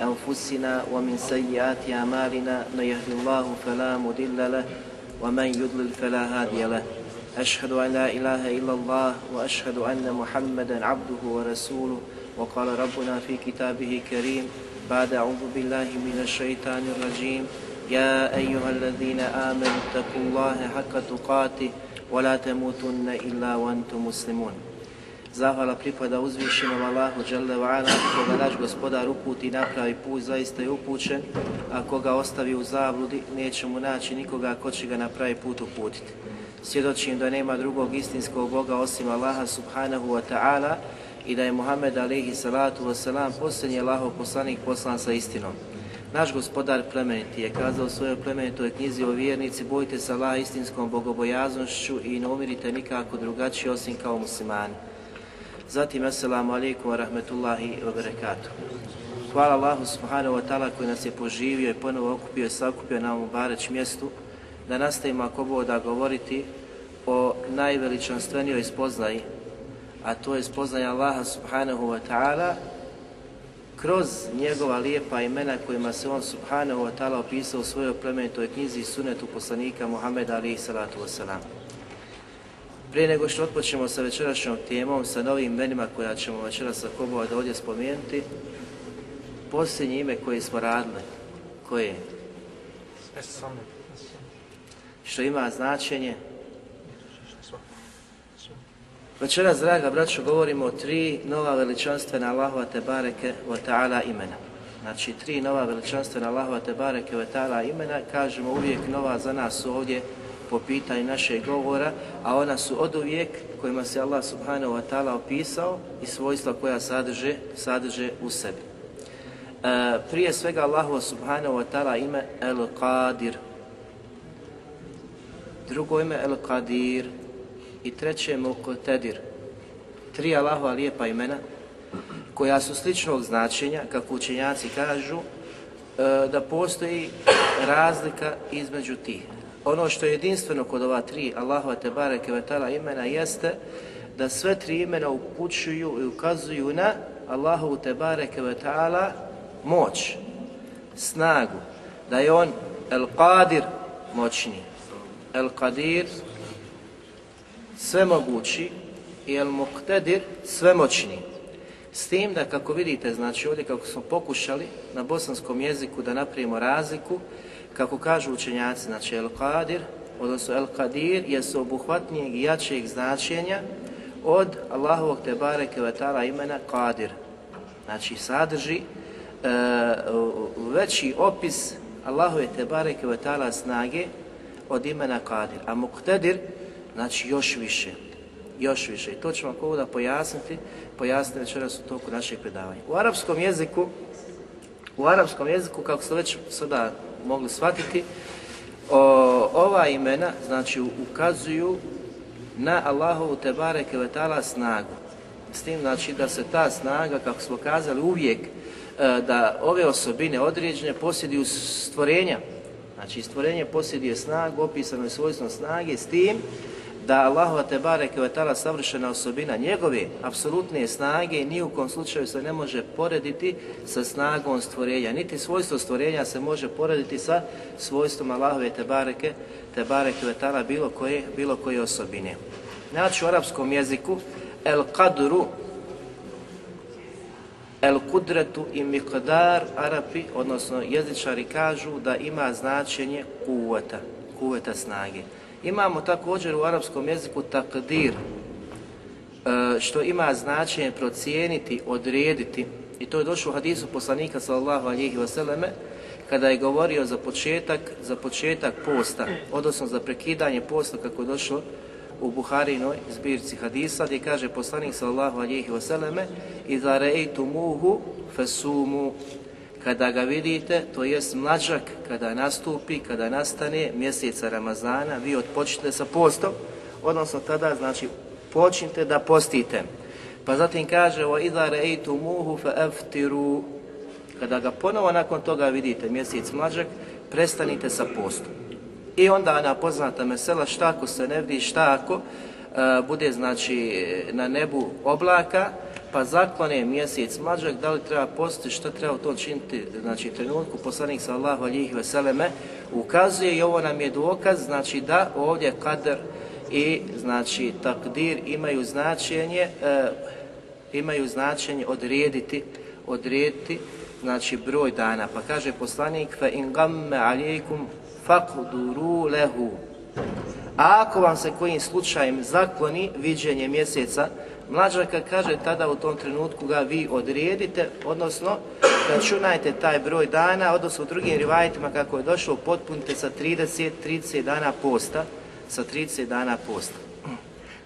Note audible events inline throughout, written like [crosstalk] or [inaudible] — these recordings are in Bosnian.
أنفسنا ومن سيئات أعمالنا من يهد الله فلا مضل له ومن يضلل فلا هادي له. أشهد أن لا إله إلا الله وأشهد أن محمدا عبده ورسوله. وقال ربنا في كتابه كريم بعد أعوذ بالله من الشيطان الرجيم يا أيها الذين آمنوا اتقوا الله حق تقاته ولا تموتن إلا وأنتم مسلمون. Zahvala pripada uzvišenom Allahu Đalla wa'ala, koga naš gospodar uputi napravi put, zaista je upućen, a koga ostavi u zabludi, neće mu naći nikoga ko će ga napravi put uputiti. Svjedočim da nema drugog istinskog Boga osim Allaha subhanahu wa ta'ala i da je Muhammed alaihi salatu wa salam posljednji Allahov poslanik poslan sa istinom. Naš gospodar plemeniti je kazao u svojoj plemenitoj knjizi o vjernici, bojte se Allah istinskom bogobojaznošću i ne umirite nikako drugačije osim kao muslimani. Zatim, assalamu alaikum wa rahmetullahi wa barakatuh. Hvala Allahu subhanahu wa ta'ala koji nas je poživio i ponovo okupio i sakupio na ovom bareć mjestu da nastavimo ako bo da govoriti o najveličanstvenijoj spoznaji, a to je spoznaja Allaha subhanahu wa ta'ala kroz njegova lijepa imena kojima se on subhanahu wa ta'ala opisao u svojoj plemenitoj knjizi sunetu poslanika Muhammeda alihi salatu wasalam. Prije nego što otpočnemo sa večerašnjom temom, sa novim imenima koja ćemo večeras sa Kobova da ovdje spomenuti, posljednje ime koje smo radili, koje je? Što ima značenje? Večeras, draga braćo, govorimo o tri nova veličanstvena Allahova te bareke wa ta'ala imena. Znači, tri nova veličanstvena Allahova te bareke wa ta'ala imena, kažemo uvijek nova za nas ovdje po pitanju našeg govora, a ona su od uvijek kojima se Allah subhanahu wa ta'ala opisao i svojstva koja sadrže, sadrže u sebi. E, prije svega Allahu subhanahu wa ta'ala ime El Qadir. Drugo ime El Qadir i treće Muqtadir. Tri Allahova lijepa imena koja su sličnog značenja, kako učenjaci kažu, e, da postoji razlika između tih. Ono što je jedinstveno kod ova tri Allahova te bareke ve taala imena jeste da sve tri imena upućuju i ukazuju na Allahovu te bareke ve taala moć, snagu, da je on El Qadir moćni, El Qadir svemogući i El Muqtadir svemoćni. S tim da kako vidite, znači ovdje kako smo pokušali na bosanskom jeziku da napravimo razliku, kako kažu učenjaci, znači El Qadir, odnosno El Qadir, je obuhvatnijeg i jačeg značenja od Allahovog Tebare Kevetara imena Qadir. Znači sadrži e, veći opis Allahove Tebare Kevetara snage od imena Qadir. A Muqtadir, znači još više, još više. I to ćemo ako da pojasniti, pojasniti večeras u toku našeg predavanja. U arapskom jeziku, u arapskom jeziku, kako ste već sada mogli shvatiti, o, ova imena, znači, ukazuju na Allahovu Tebare Kevetala snagu. S tim, znači, da se ta snaga, kako smo kazali, uvijek e, da ove osobine određene posjeduju stvorenja. Znači, stvorenje posjeduje snagu, opisano je svojstvo snage, s tim da Allahova te bareke ve taala savršena osobina njegove apsolutne snage ni u kom slučaju se ne može porediti sa snagom stvorenja. Niti svojstvo stvorenja se može porediti sa svojstvom Allahove te bareke te bareke ve taala bilo koje bilo koje osobine. Znači u arapskom jeziku el qadru El kudretu i miqdar Arapi, odnosno jezičari kažu da ima značenje kuveta, kuveta snage. Imamo također u arapskom jeziku takdir, e, što ima značenje procijeniti, odrediti, i to je došlo u hadisu poslanika sallallahu alihi vseleme, kada je govorio za početak, za početak posta, odnosno za prekidanje posta kako je došlo u Buharinoj zbirci hadisa gdje kaže poslanik sallallahu alihi vseleme Iza rejtu muhu fesumu kada ga vidite, to jest mlađak kada nastupi, kada nastane mjeseca Ramazana, vi odpočnite sa postom, odnosno tada znači počnite da postite. Pa zatim kaže wa idha ra'aytumuhu fa'aftiru kada ga ponovo nakon toga vidite mjesec mlađak, prestanite sa postom. I onda ona poznata mesela šta ako se ne vidi, šta ako uh, bude znači na nebu oblaka, pa zaklone mjesec mlađak, da li treba postiti, šta treba to činiti, znači trenutku poslanik sallahu alihi veseleme ukazuje i ovo nam je dokaz, znači da ovdje kader i znači takdir imaju značenje, e, imaju značenje odrediti, odrediti znači broj dana. Pa kaže poslanik fa in gamme alejkum faqduru lehu. A ako vam se kojim slučajem zakloni viđenje mjeseca, mlađaka kaže tada u tom trenutku ga vi odredite, odnosno računajte taj broj dana, odnosno u drugim rivajitima kako je došlo, potpunite sa 30, 30 dana posta, sa 30 dana posta.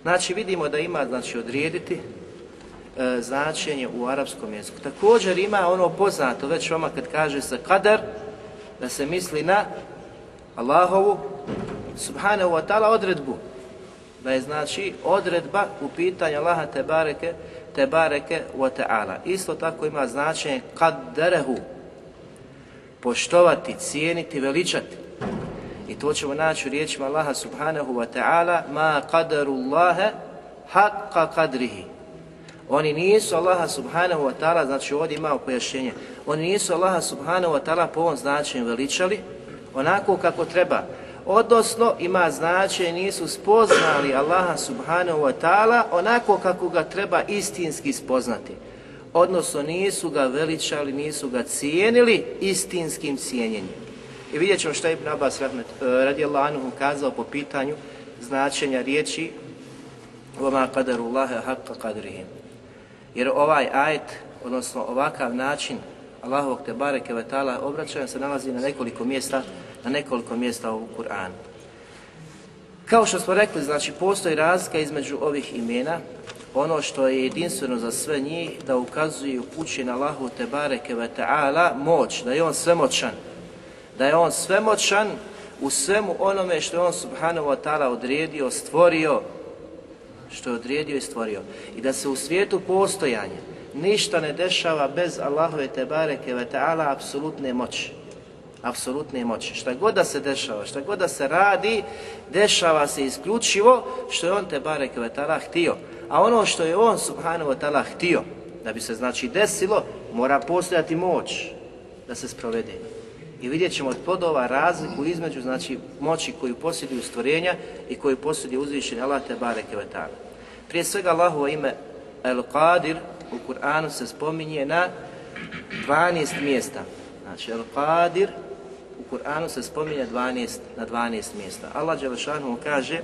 Znači vidimo da ima znači odrediti e, značenje u arapskom jeziku. Također ima ono poznato već vama kad kaže se kadar, da se misli na Allahovu subhanahu wa ta'ala odredbu. Da je znači odredba u pitanju Allaha te bareke, te bareke wa ta'ala. Isto tako ima značenje kadderehu, poštovati, cijeniti, veličati. I to ćemo naći u riječima Allaha subhanahu wa ta'ala ma qadaru Allahe haqqa qadrihi. Oni nisu Allaha subhanahu wa ta'ala, znači ovdje imamo pojašnjenje, oni nisu Allaha subhanahu wa ta'ala po ovom značenju veličali, onako kako treba Odnosno, ima značenje, nisu spoznali Allaha subhanahu wa ta'ala onako kako ga treba istinski spoznati. Odnosno, nisu ga veličali, nisu ga cijenili istinskim cijenjenjem. I vidjet ćemo što je Ibn Abbas rahmet, eh, radijallahu anhu kazao po pitanju značenja riječi وَمَا قَدَرُ اللَّهَ حَقَّ قَدْرِهِمْ Jer ovaj ajet, odnosno ovakav način Allahovog te bareke ve taala obraćanja se nalazi na nekoliko mjesta, na nekoliko mjesta u Kur'anu. Kao što smo rekli, znači postoji razlika između ovih imena, ono što je jedinstveno za sve njih, da ukazuju upući na Allahu te bareke ve taala moć, da je on svemoćan, da je on svemoćan u svemu onome što je on subhanahu wa ta'ala odredio, stvorio, što je odredio i stvorio. I da se u svijetu postojanja ništa ne dešava bez Allahove tebareke ve ta'ala apsolutne moći. Apsolutne moći. Šta god da se dešava, šta god da se radi, dešava se isključivo što je on tebareke ve ta'ala htio. A ono što je on subhanahu wa ta'ala htio, da bi se znači desilo, mora postojati moć da se sprovede. I vidjet ćemo od plodova razliku između znači, moći koju posjeduju stvorenja i koju posjeduje uzvišeni Allah te bareke ve ta'ala. Prije svega Allahovo ime El Qadir u Kur'anu se spominje na 12 mjesta. Znači El Qadir Kur'anu se spominje 12, na 12 mjesta. Allah Đelešanu kaže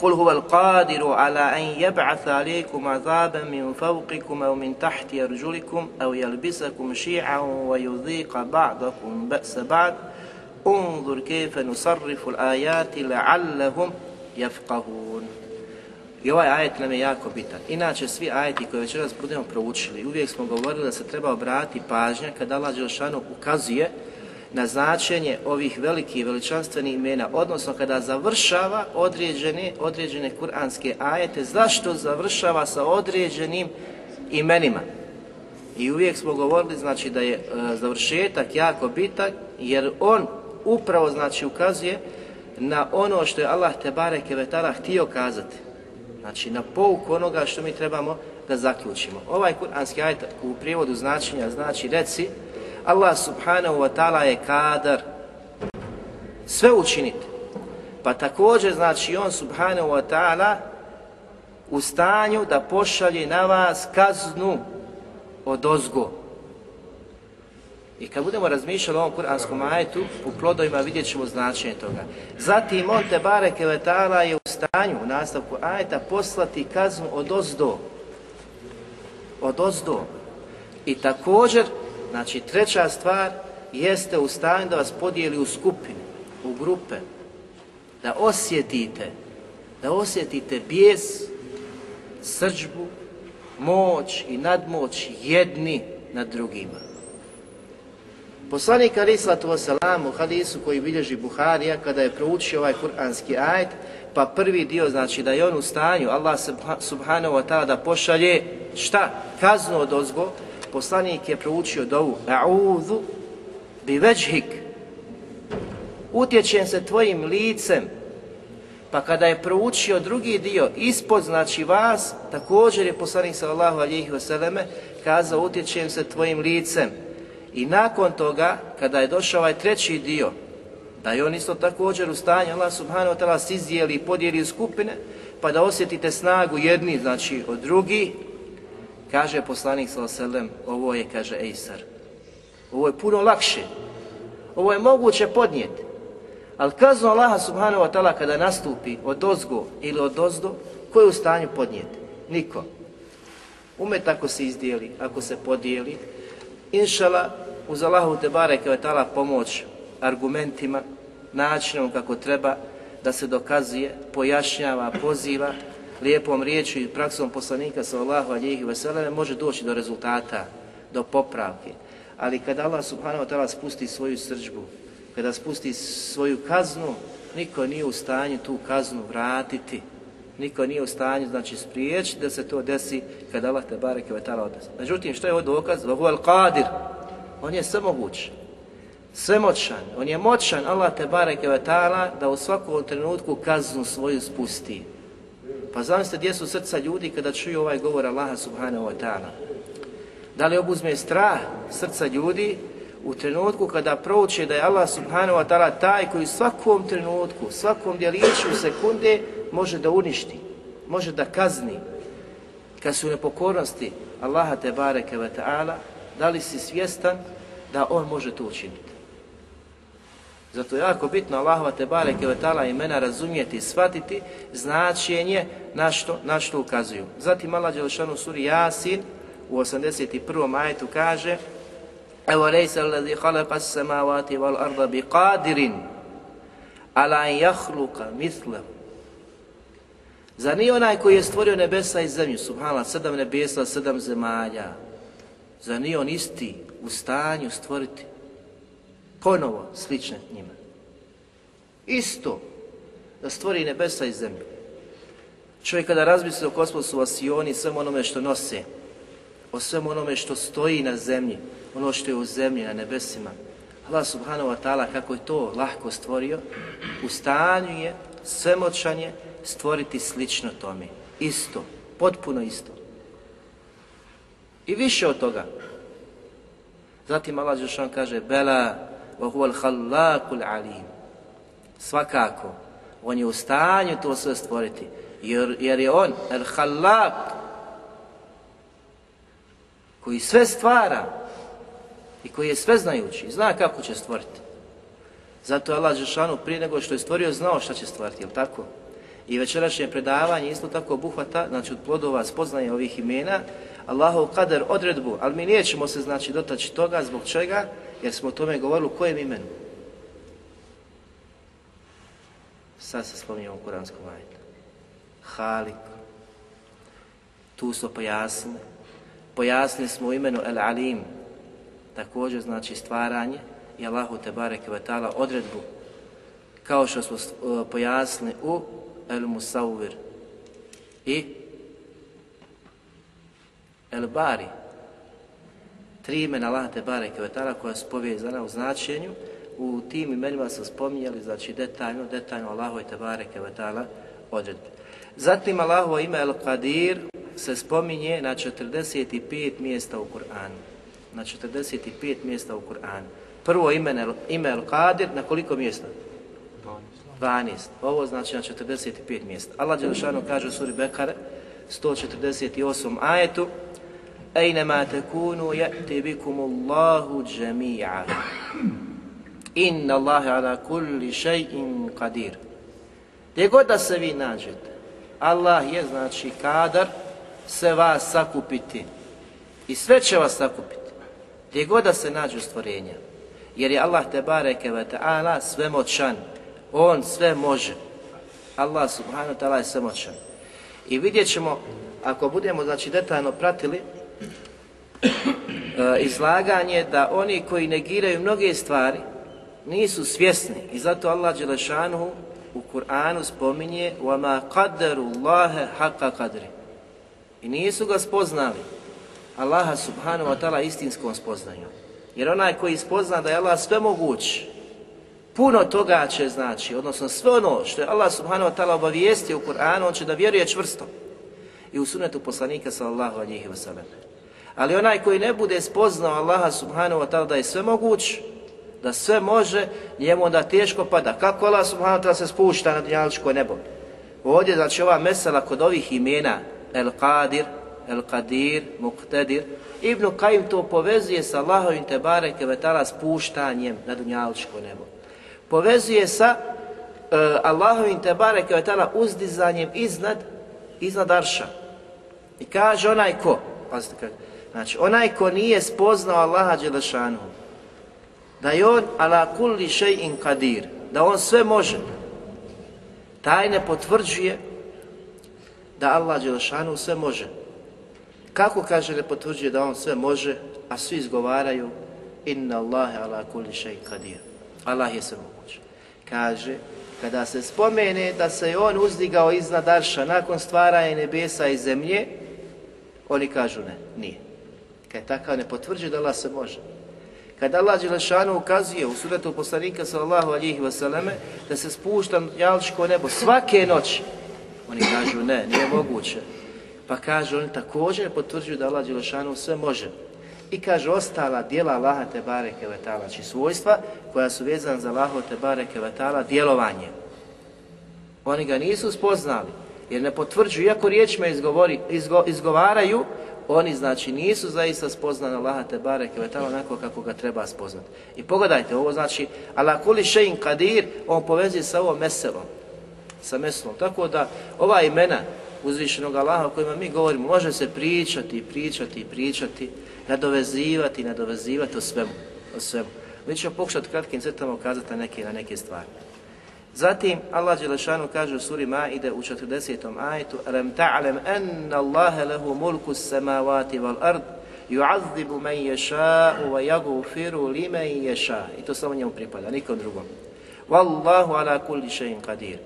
قل هو القادر على أن يبعث عليكم عذابا من فوقكم أو من تحت أرجلكم أو يلبسكم شيعا ويذيق بعضكم بأس بعض انظر كيف نصرف الآيات لعلهم يفقهون I ovaj ajet nam je jako bitan. Inače, svi ajeti koje večeras budemo proučili, uvijek smo govorili da se treba obratiti pažnja kada Allah Đelšanu ukazuje na značenje ovih velikih i veličanstvenih imena, odnosno kada završava određene, određene kuranske ajete, zašto završava sa određenim imenima? I uvijek smo govorili znači da je e, završetak jako bitan jer on upravo znači ukazuje na ono što je Allah te bareke vetara htio kazati. Znači na pouku onoga što mi trebamo da zaključimo. Ovaj kuranski ajet u prijevodu značenja znači reci Allah subhanahu wa ta'ala je kadar sve učiniti. Pa također znači on subhanahu wa ta'ala u stanju da pošalje na vas kaznu od ozgo. I kad budemo razmišljali o ovom kuranskom ajetu, u plodovima vidjet ćemo značenje toga. Zatim on te bareke vetala je u stanju u nastavku ajeta poslati kaznu od ozdo. Od ozdo. I također, znači treća stvar, jeste u stanju da vas podijeli u skupine, u grupe, da osjetite, da osjetite bijes, srđbu, moć i nadmoć jedni nad drugima. Poslanik Ali Slatu Wasalam u hadisu koji bilježi Buharija kada je proučio ovaj kuranski ajet, pa prvi dio znači da je on u stanju, Allah subhanahu wa ta'ala da pošalje šta? Kaznu od ozgo, poslanik je proučio dovu. A'udhu bi veđhik utječem se tvojim licem. Pa kada je proučio drugi dio ispod znači vas također je poslanik sallallahu alihi vseleme kazao utječem se tvojim licem. I nakon toga, kada je došao ovaj treći dio, da je on isto također u stanju, Allah subhanahu wa ta'ala sizijeli i podijeli u skupine, pa da osjetite snagu jedni, znači od drugi, kaže poslanik s.a.v. ovo je, kaže Ejsar. Ovo je puno lakše. Ovo je moguće podnijeti. Ali kazno Allaha subhanahu wa ta'ala kada nastupi od ozgo ili od ozdo, ko je u stanju podnijeti? Niko. Umet ako se izdijeli, ako se podijeli, inšala, uz Allahu te bareke ve taala pomoć argumentima, načinom kako treba da se dokazuje, pojašnjava, poziva lijepom riječju i praksom poslanika sallallahu alejhi ve sellem može doći do rezultata, do popravke. Ali kada Allah subhanahu wa ta'ala spusti svoju srđbu, kada spusti svoju kaznu, niko nije u stanju tu kaznu vratiti. Niko nije u stanju, znači, spriječiti da se to desi kada Allah te bareke ve ta'ala odnese. Međutim, što je ovo dokaz? Vahu al-qadir, On je svemoguć, svemoćan, on je moćan, Allah te bareke ve ta'ala, da u svakom trenutku kaznu svoju spusti. Pa zamislite gdje su srca ljudi kada čuju ovaj govor Allaha subhanahu wa ta'ala. Da li obuzme strah srca ljudi u trenutku kada prouče da je Allah subhanahu wa ta'ala taj koji u svakom trenutku, svakom djeliću sekunde može da uništi, može da kazni. Kad su nepokornosti Allaha te bareke wa ta'ala, da li si svjestan da on može to učiniti. Zato je jako bitno Allahova te bareke ve taala imena razumjeti, shvatiti značenje na što, na što ukazuju. Zatim Allah dželešanu suri Jasin u 81. ajetu kaže: "Evo lejsa allazi khalaqa as-samawati wal arda biqadirin ala an yakhluqa mithlahu." Za nije onaj koji je stvorio nebesa i zemlju, subhanallah, sedam nebesa, sedam zemalja, Za nije on isti u stanju stvoriti ponovo slične njima? Isto da stvori nebesa i zemlju. Čovjek kada razmisli o kosmosu, o Sioni, svem onome što nose, o svem onome što stoji na zemlji, ono što je u zemlji, na nebesima, Allah subhanahu wa ta'ala kako je to lahko stvorio, u stanju je, svemoćan je, stvoriti slično tome. Isto, potpuno isto. I više od toga. Zatim Allah Žešan kaže Bela وَهُوَ huwa al-khallaqul alim. Svakako, on je u stanju to sve stvoriti. Jer, jer je on al-khallaq koji sve stvara i koji je sve znajući, zna kako će stvoriti. Zato je Allah Žešanu prije nego što je stvorio znao šta će stvoriti, je tako? I večerašnje predavanje isto tako obuhvata, znači od plodova spoznaje ovih imena, Allahov kader odredbu, ali mi nećemo se znači dotaći toga zbog čega, jer smo o tome govorili u kojem imenu. Sad se spominjamo u kuranskom ajetu. Halik. Tu smo pojasnili. Pojasnili smo u imenu El Alim. Također znači stvaranje i Allahu te bareke ve taala odredbu kao što smo e, pojasnili u El Musawwir i El Bari, tri imena Allah te bareke ve ta'ala koja su povezana u značenju, u tim imenima su spominjali, znači detaljno, detaljno Allahu te bareke ve ta'ala odredbe. Zatim Allahovo ime El Qadir se spominje na 45 mjesta u Kur'anu. Na 45 mjesta u Kur'anu. Prvo ime, ime El Qadir na koliko mjesta? 12. Ovo znači na 45 mjesta. Allah Đelešanu kaže u suri Bekare, 148 ajetu, Ejnema tekunu ja'ti bikum Allahu džemi'a. Inna Allahe ala kulli še'in qadir. Gdje god da se vi nađete, Allah je znači kadar sve vas sakupiti. I sve će vas sakupiti. Gdje god da se nađu stvorenja. Jer je Allah te bareke ve ta'ala svemoćan. On sve može. Allah subhanahu ta'ala je svemoćan. I vidjet ćemo, ako budemo znači detaljno pratili izlaganje, da oni koji negiraju mnoge stvari nisu svjesni. I zato Allah Đelešanuhu u Kur'anu spominje وَمَا قَدَّرُ اللَّهَ حَقَّ قَدْرِ I nisu ga spoznali. Allaha subhanahu wa ta'ala istinskom spoznaju. Jer onaj koji spozna da je Allah sve moguć, puno toga će znači, odnosno sve ono što je Allah subhanahu wa ta'ala obavijestio u Kur'anu, on će da vjeruje čvrsto. I u sunetu poslanika sallallahu alihi wa sallam. Ali onaj koji ne bude spoznao Allaha subhanahu wa ta'ala da je sve moguć, da sve može, njemu onda teško pada. Kako Allah subhanahu wa ta'ala se spušta na dunjaličko nebo? Ovdje, znači ova mesela kod ovih imena, El Qadir, El Qadir, Muqtadir, Ibn Kajim to povezuje sa Allahovim Tebare Kevetala spuštanjem na dunjaličko nebo. Povezuje sa e, Allahovim Tebare Kevetala uzdizanjem iznad, iznad Arša. I kaže onaj ko, pazite kaže, znači onaj ko nije spoznao Allaha Đelešanu, da je on ala kulli še'in kadir, da on sve može, taj ne potvrđuje da Allah Đelešanu sve može. Kako kaže ne potvrđuje da on sve može, a svi izgovaraju inna Allahe ala kulli še'in kadir. Allah je sve moguće. Kaže, kada se spomene da se je on uzdigao iznad Arša nakon stvaranja nebesa i zemlje, oni kažu ne, nije. Kad je takav ne potvrđuje da Allah se može. Kada Allah Đelešanu ukazuje u suretu poslanika sallallahu alihi wasallame da se spušta jalčko nebo svake noći, oni kažu ne, nije moguće. Pa kaže oni također potvrđuju da Allah Đelešanu sve može. I kaže ostala dijela Allaha te bareke vetala, znači svojstva koja su vezana za Allaha te bareke vetala, djelovanje. Oni ga nisu spoznali, jer ne potvrđuju, iako riječima izgovori, izgo, izgovaraju, oni znači nisu zaista spoznali Allaha te bareke ve taala onako kako ga treba spoznati. I pogledajte, ovo znači ala kulli shay'in qadir, on povezuje sa ovom meselom, sa meselom. Tako da ova imena uzvišenog Allaha o kojima mi govorimo, može se pričati, pričati, pričati, nadovezivati, nadovezivati o svemu, o svemu. Mi ćemo pokušati kratkim crtama ukazati na neke, na neke stvari. Zatim Allah Đelešanu kaže u suri Maide u 40. ajetu Alam ta'lam anna Allahe lehu mulku samavati val ard yu'azzibu man yasha'u wa yaghfiru liman yasha' i to samo njemu pripada, nikom drugom. Wallahu ala kulli shay'in qadir.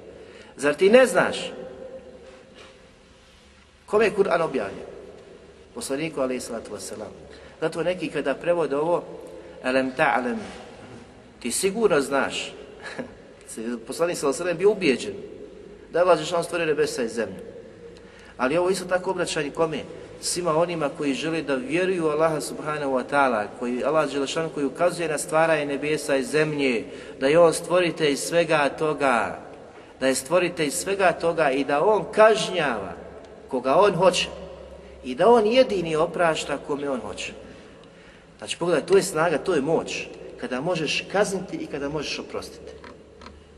Zar ti ne znaš kome je Kur'an objavio? Poslaniku alaihi salatu wasalam. Zato neki kada prevode ovo Alam ta'lam ti sigurno znaš [laughs] poslanik sa osrem bio ubijeđen da je Allah Žešan stvorio nebesa i zemlju. Ali ovo isto tako obraćanje kome? Svima onima koji žele da vjeruju u Allaha subhanahu wa ta'ala, koji Allah Žešan koji ukazuje na stvaranje nebesa i zemlje, da je On stvorite iz svega toga, da je stvorite iz svega toga i da On kažnjava koga On hoće i da On jedini oprašta kome On hoće. Znači, pogledaj, to je snaga, to je moć, kada možeš kazniti i kada možeš oprostiti.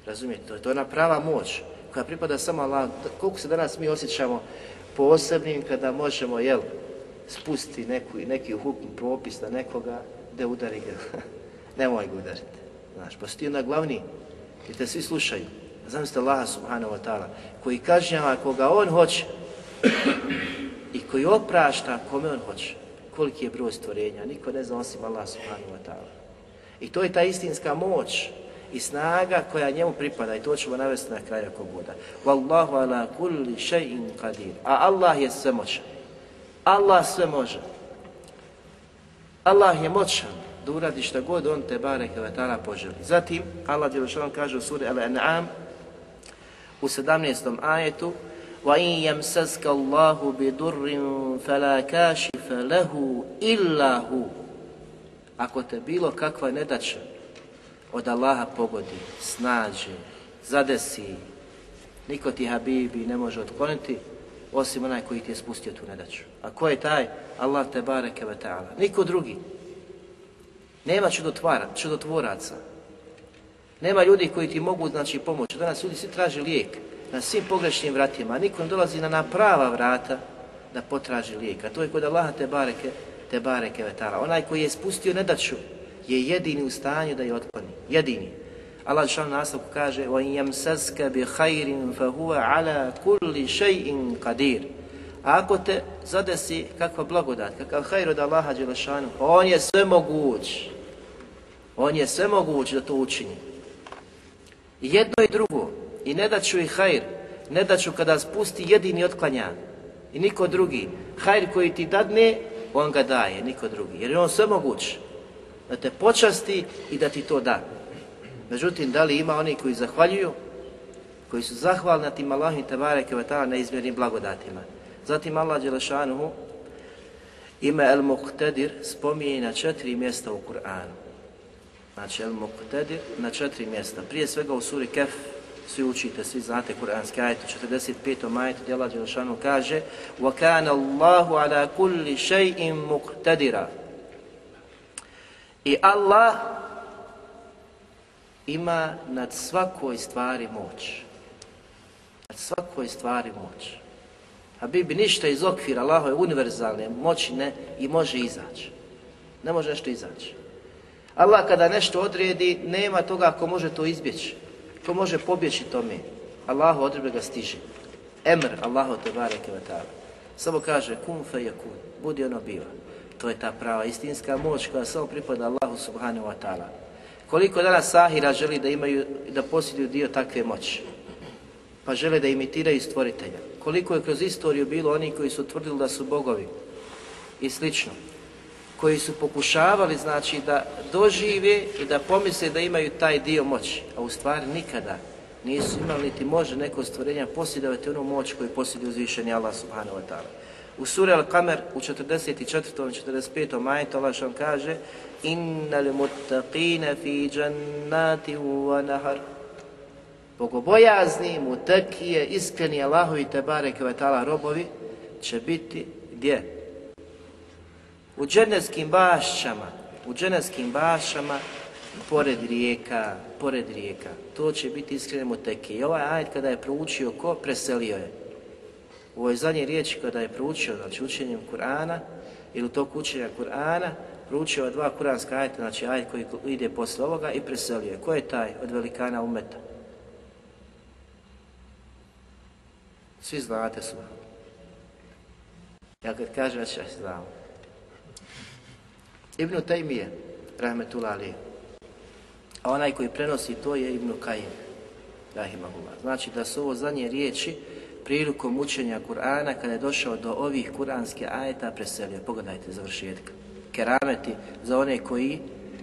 Razumijete, to je to ona prava moć koja pripada samo Allah. Koliko se danas mi osjećamo posebnim kada možemo, jel, spustiti neku, neki hukm propis na nekoga, da udari ga. [laughs] Nemoj ga udariti. Znaš, pa ti onda glavni, jer te svi slušaju. Zamislite Allaha subhanahu wa ta'ala, koji kažnjava koga on hoće [clears throat] i koji oprašta kome on hoće. Koliki je broj stvorenja, niko ne zna osim Allah subhanahu wa ta'ala. I to je ta istinska moć i snaga koja njemu pripada i to ćemo navesti na kraju ako bude. Wallahu ala kulli shay'in qadir. A Allah je sve. Allah sve može. Allah je moćan da uradi šta god on te barek ve ta'ala poželi. Zatim Allah dželle kaže u suri Al-An'am u 17. ajetu Wa in yamsaska Allahu bi durrin fala kashifa lahu illa hu. Ako te bilo kakva nedaća, od Allaha pogodi, snađe, zadesi, niko ti Habibi ne može otkloniti, osim onaj koji ti je spustio tu nedaću. A ko je taj? Allah te bareke ve ta'ala. Niko drugi. Nema čudotvara, čudotvoraca. Nema ljudi koji ti mogu znači pomoći. Danas ljudi svi traže lijek na svim pogrešnim vratima, a niko ne dolazi na, na prava vrata da potraži lijek. A to je kod Allaha te bareke, te bareke ve ta'ala. Onaj koji je spustio nedaću je jedini u stanju da je otkloni. Jedini. Allah šal nastavku kaže وَإِنْ يَمْسَسْكَ بِخَيْرٍ فَهُوَ عَلَى كُلِّ شَيْءٍ قَدِيرٍ A ako te zadesi kakva blagodat, kakav hajr od Allaha Đelešanu, On je sve moguć. On je sve moguć da to učini. I jedno i drugo, i ne da ću i hajr, ne da ću kada spusti jedini otklanja, i niko drugi. Hajr koji ti dadne, on ga daje, niko drugi. Jer je on sve moguć da te počasti i da ti to da. Međutim, da li ima oni koji zahvaljuju, koji su zahvalni na tim Allahim Tebare Kevetala na izmjernim blagodatima. Zatim Allah Đelešanuhu ime El Muqtadir spominje na četiri mjesta u Kur'anu. Znači El Muqtadir na četiri mjesta. Prije svega u suri Kef, svi učite, svi znate Kur'anski ajet u 45. majetu gdje Allah Đelešanuhu kaže وَكَانَ اللَّهُ عَلَى كُلِّ شَيْءٍ مُقْتَدِرًا I Allah ima nad svakoj stvari moć. Nad svakoj stvari moć. A bi bi ništa iz okvira Allahove univerzalne moći ne i može izaći. Ne može nešto izaći. Allah kada nešto odredi, nema toga ko može to izbjeći. Ko može pobjeći tome. Allahu odrebe ga stiže. Emr, Allahu te bareke ve. Samo kaže kun fe yakun, budi ono biva. To je ta prava istinska moć koja samo pripada Allahu subhanahu wa ta'ala. Koliko danas sahira želi da imaju da posjeduju dio takve moći? Pa žele da imitiraju stvoritelja. Koliko je kroz istoriju bilo oni koji su tvrdili da su bogovi i slično. Koji su pokušavali znači da dožive i da pomisle da imaju taj dio moći. A u stvari nikada nisu imali niti može neko stvorenja posjedovati onu moć koju posjeduje uzvišeni Allah subhanahu wa ta'ala. U suri Al-Kamer u 44. i 45. majetu Allah što kaže Innal muttaqina fi jannati wa nahar Bogobojazni, mutakije, iskreni Allahovi tebare kvetala robovi će biti gdje? U dženevskim bašćama, u dženevskim bašćama pored rijeka, pored rijeka. To će biti iskreni mutakije. I ovaj ajet kada je proučio ko, preselio je. U ovoj zadnjoj riječi kada je proučio, znači učenjem Kur'ana, ili u toku učenja Kur'ana, proučio dva kuranska ajeta, znači ajet koji ide posle ovoga i preselio je. Ko je taj od velikana umeta? Svi znate su. Ja kad kažem, ja znam. Ibn Taymiye, rahmetullah ali. A onaj koji prenosi to je Ibn Kajim, rahimahullah. Znači da su ovo zadnje riječi prilikom učenja Kur'ana, kada je došao do ovih kuranske ajeta, preselio. Pogledajte završetka. Kerameti za one koji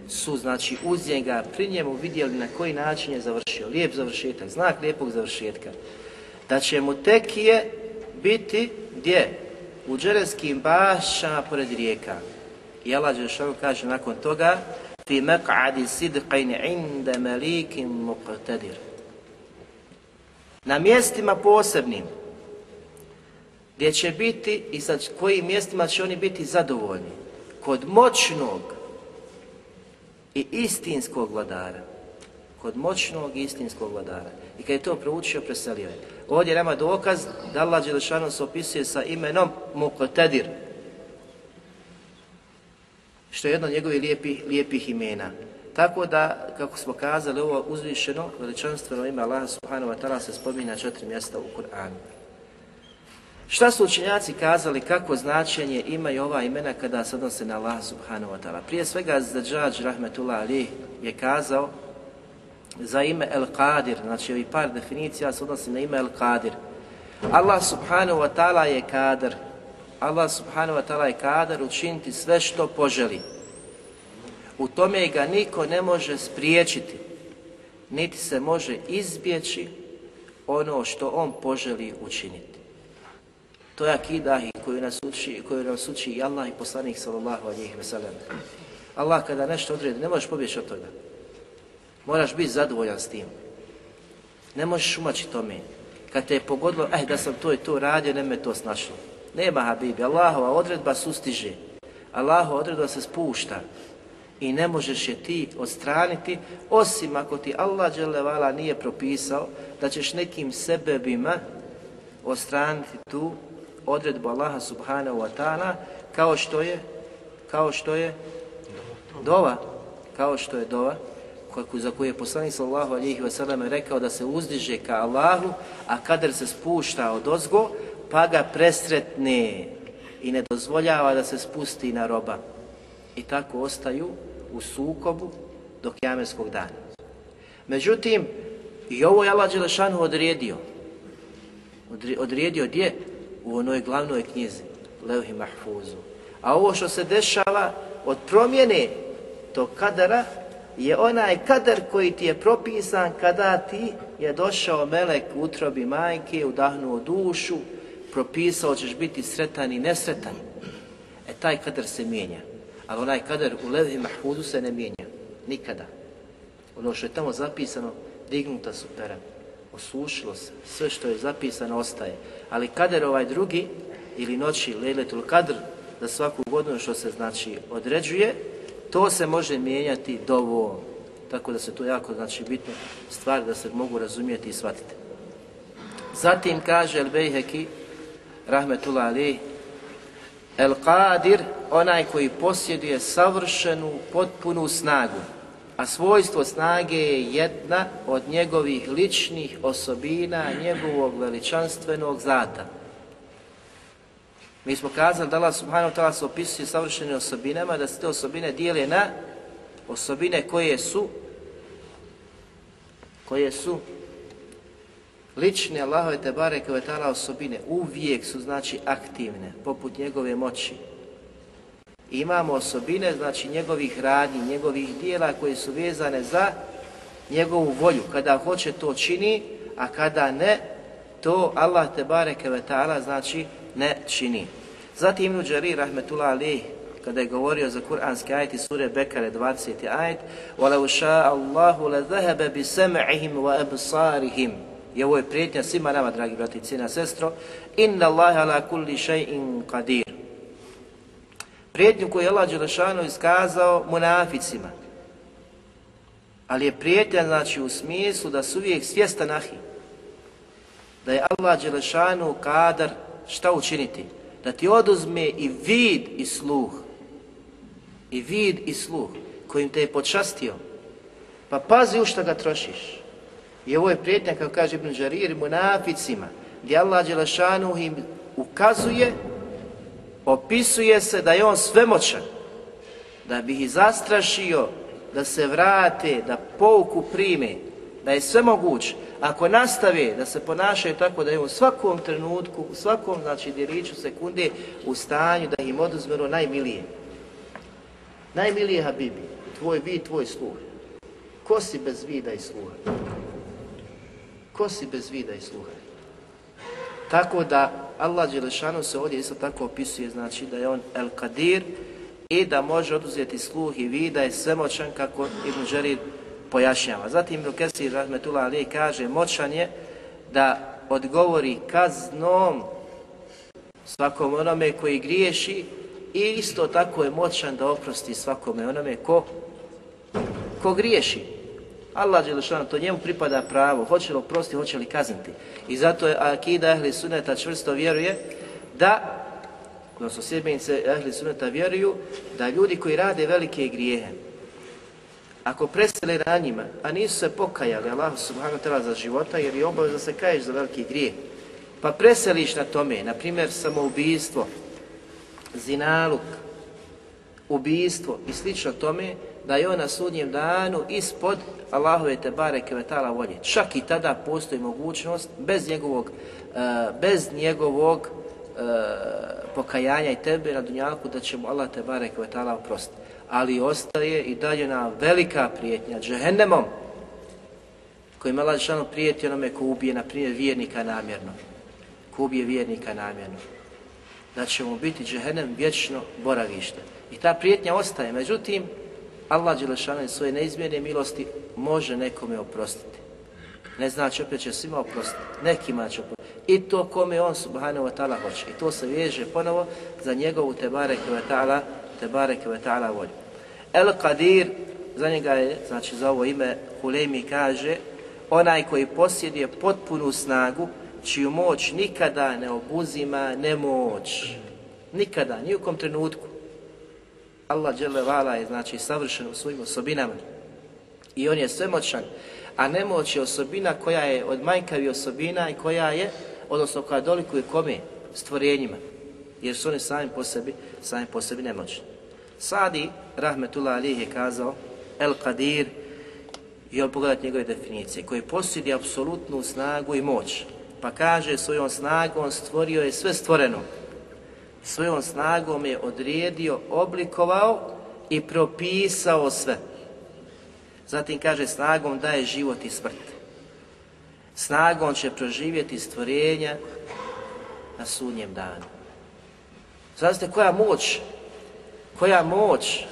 su, znači, uz njega, pri njemu vidjeli na koji način je završio. Lijep završetak, znak lijepog završetka. Da će mu tekije biti gdje? U džerenskim bašama pored rijeka. I Allah Đelšanu kaže nakon toga fi meq'adi sidqajn inda malikim muqtadir na mjestima posebnim, gdje će biti i sa kojim mjestima će oni biti zadovoljni, kod moćnog i istinskog vladara. Kod moćnog i istinskog vladara. I kad je to proučio, preselio je. Ovdje nema dokaz da Allah Đelešanu se opisuje sa imenom Muqtadir, što je jedno od njegovih lijepi, lijepih imena. Tako da, kako smo kazali, ovo uzvišeno, veličanstveno ime Allah subhanahu wa ta'ala se spominje na četiri mjesta u Kur'anu. Šta su učenjaci kazali, kako značenje imaju ova imena kada se odnose na Allah subhanahu wa ta'ala? Prije svega, Zadžađ rahmetullah ali je kazao za ime El Qadir, znači ovi par definicija se odnose na ime El Qadir. Allah subhanahu wa ta'ala je kadar. Allah subhanahu wa ta'ala je kadar učiniti sve što poželi u tome ga niko ne može spriječiti, niti se može izbjeći ono što on poželi učiniti. To je akidah koju nas uči, koju nas uči i Allah i poslanik sallallahu alejhi ve sellem. Allah kada nešto odredi, ne možeš pobjeći od toga. Moraš biti zadovoljan s tim. Ne možeš umaći tome. kad te je pogodilo, eh, da sam to i to radio, ne me to snašlo. Nema Habibi, Allahova odredba sustiže. Allahova odredba se spušta i ne možeš je ti odstraniti, osim ako ti Allah dželevala nije propisao da ćeš nekim sebebima odstraniti tu odredbu Allaha subhanahu wa ta'ala kao što je kao što je dova kao što je dova za koju je poslanik sallallahu alejhi ve sellem rekao da se uzdiže ka Allahu, a kader se spušta od ozgo, pa ga presretne i ne dozvoljava da se spusti na roba. I tako ostaju u sukobu do kjameskog dana. Međutim, i ovo je Allah Đelešanu odredio. Odredio gdje? U onoj glavnoj knjizi, Levhi Mahfuzu. A ovo što se dešava od promjene tog kadara je onaj kadar koji ti je propisan kada ti je došao melek u utrobi majke, udahnuo dušu, propisao ćeš biti sretan i nesretan. E taj kadar se mijenja. Ali onaj kader u Levhi Mahfuzu se ne mijenja. Nikada. Ono što je tamo zapisano, dignuta su pera. Osušilo se. Sve što je zapisano ostaje. Ali kader ovaj drugi, ili noći Lejletul Kadr, za svaku godinu što se znači određuje, to se može mijenjati dovoljno. Tako da se to jako znači bitno stvar da se mogu razumijeti i shvatiti. Zatim kaže El Bejheki, rahmetullah ali, El Qadir, onaj koji posjeduje savršenu, potpunu snagu, a svojstvo snage je jedna od njegovih ličnih osobina njegovog veličanstvenog zata. Mi smo kazali da Allah subhanahu ta'ala se opisuje savršenim osobinama, da se te osobine dijele na osobine koje su koje su lične Allahove te bareke ve ta'ala osobine, uvijek su znači aktivne, poput njegove moći. Imamo osobine, znači njegovih radnji, njegovih dijela koje su vezane za njegovu volju. Kada hoće to čini, a kada ne, to Allah te bareke ve ta'ala znači ne čini. Zatim Ibn Đari, rahmetullah alih, kada je govorio za kuranski ajet iz sure Bekare 20. ajet وَلَوْ شَاءَ اللَّهُ لَذَهَبَ بِسَمْعِهِمْ وَأَبْصَارِهِمْ I ovo je prijetnja svima nama, dragi brati i cijena sestro. Inna Allahe ala kulli še'in qadir. Prijetnju koju je Allah Đelešanu iskazao munaficima. Ali je prijetnja, znači, u smislu da su uvijek svjestan ahi. Da je Allah Đelešanu kadar šta učiniti? da ti oduzme i vid i sluh. I vid i sluh kojim te je počastio. Pa pazi u šta ga trošiš. I ovo je prijetnja, kao kaže Ibn Đarir, munaficima, gdje Allah Đelešanu im ukazuje, opisuje se da je on svemoćan, da bi ih zastrašio, da se vrate, da pouku prime, da je sve moguć. ako nastave da se ponašaju tako da je u svakom trenutku, u svakom znači djeliću sekunde u stanju da im oduzmeru najmilije. Najmilije Habibi, tvoj vid, tvoj sluh. Ko si bez vida i sluha? Ko si bez vida i sluha? Tako da Allah Đelešanu se ovdje isto tako opisuje, znači da je on El Kadir i da može oduzeti sluh i vida i svemoćan kako Ibn Đerir pojašnjava. Zatim Ibn Kesir Rahmetullah Ali kaže moćan je da odgovori kaznom svakom onome koji griješi i isto tako je moćan da oprosti svakome onome ko, ko griješi. Allah Đelešanu, to njemu pripada pravo, hoće li oprosti, hoće li kazniti. I zato je Akida Ehli Suneta čvrsto vjeruje da, odnosno sjebenice Ehli Suneta vjeruju, da ljudi koji rade velike grijehe, ako presele na njima, a nisu se pokajali Allah subhanahu ta'ala za života, jer je obavez da se kaješ za veliki grijeh, pa preseliš na tome, na primjer samoubistvo, zinaluk, ubijstvo i slično tome, da je on na sudnjem danu ispod Allahove te bareke vetala volje. Čak i tada postoji mogućnost bez njegovog, uh, bez njegovog uh, pokajanja i tebe na dunjalku da će mu Allah te bareke vetala oprostiti ali ostaje i dalje na velika prijetnja džehennemom kojim Allah Žešanu prijeti onome ko ubije, na primjer, vjernika namjerno. Ko ubije vjernika namjerno. Da će mu biti džehennem vječno boravište. I ta prijetnja ostaje. Međutim, Allah Đelešanu svoje neizmjerne milosti može nekome oprostiti. Ne znači opet će svima oprostiti, nekima će oprostiti. I to kome on subhanahu wa ta'ala hoće. I to se veže ponovo za njegovu tebareke wa ta'ala, tebareke wa ta'ala volju. El Qadir, za njega je, znači za ovo ime, Hulemi kaže, onaj koji posjeduje potpunu snagu, čiju moć nikada ne obuzima nemoć. Nikada, nijukom trenutku. Allah dželle je znači savršen u svojim osobinama i on je svemoćan, a nemoć je osobina koja je od manjkavi osobina i koja je, odnosno koja dolikuje kome? Stvorenjima. Jer su oni sami po sebi, sami po sebi nemoćni. Sadi, rahmetullah alih, je kazao, El Qadir, i on pogledat njegove definicije, koji posjedi apsolutnu snagu i moć. Pa kaže, svojom snagom stvorio je sve stvoreno. Svojom snagom je odrijedio, oblikovao i propisao sve. Zatim kaže snagom daje život i smrt. Snagom će proživjeti stvorenja na sudnjem danu. Znate koja moć, koja moć e,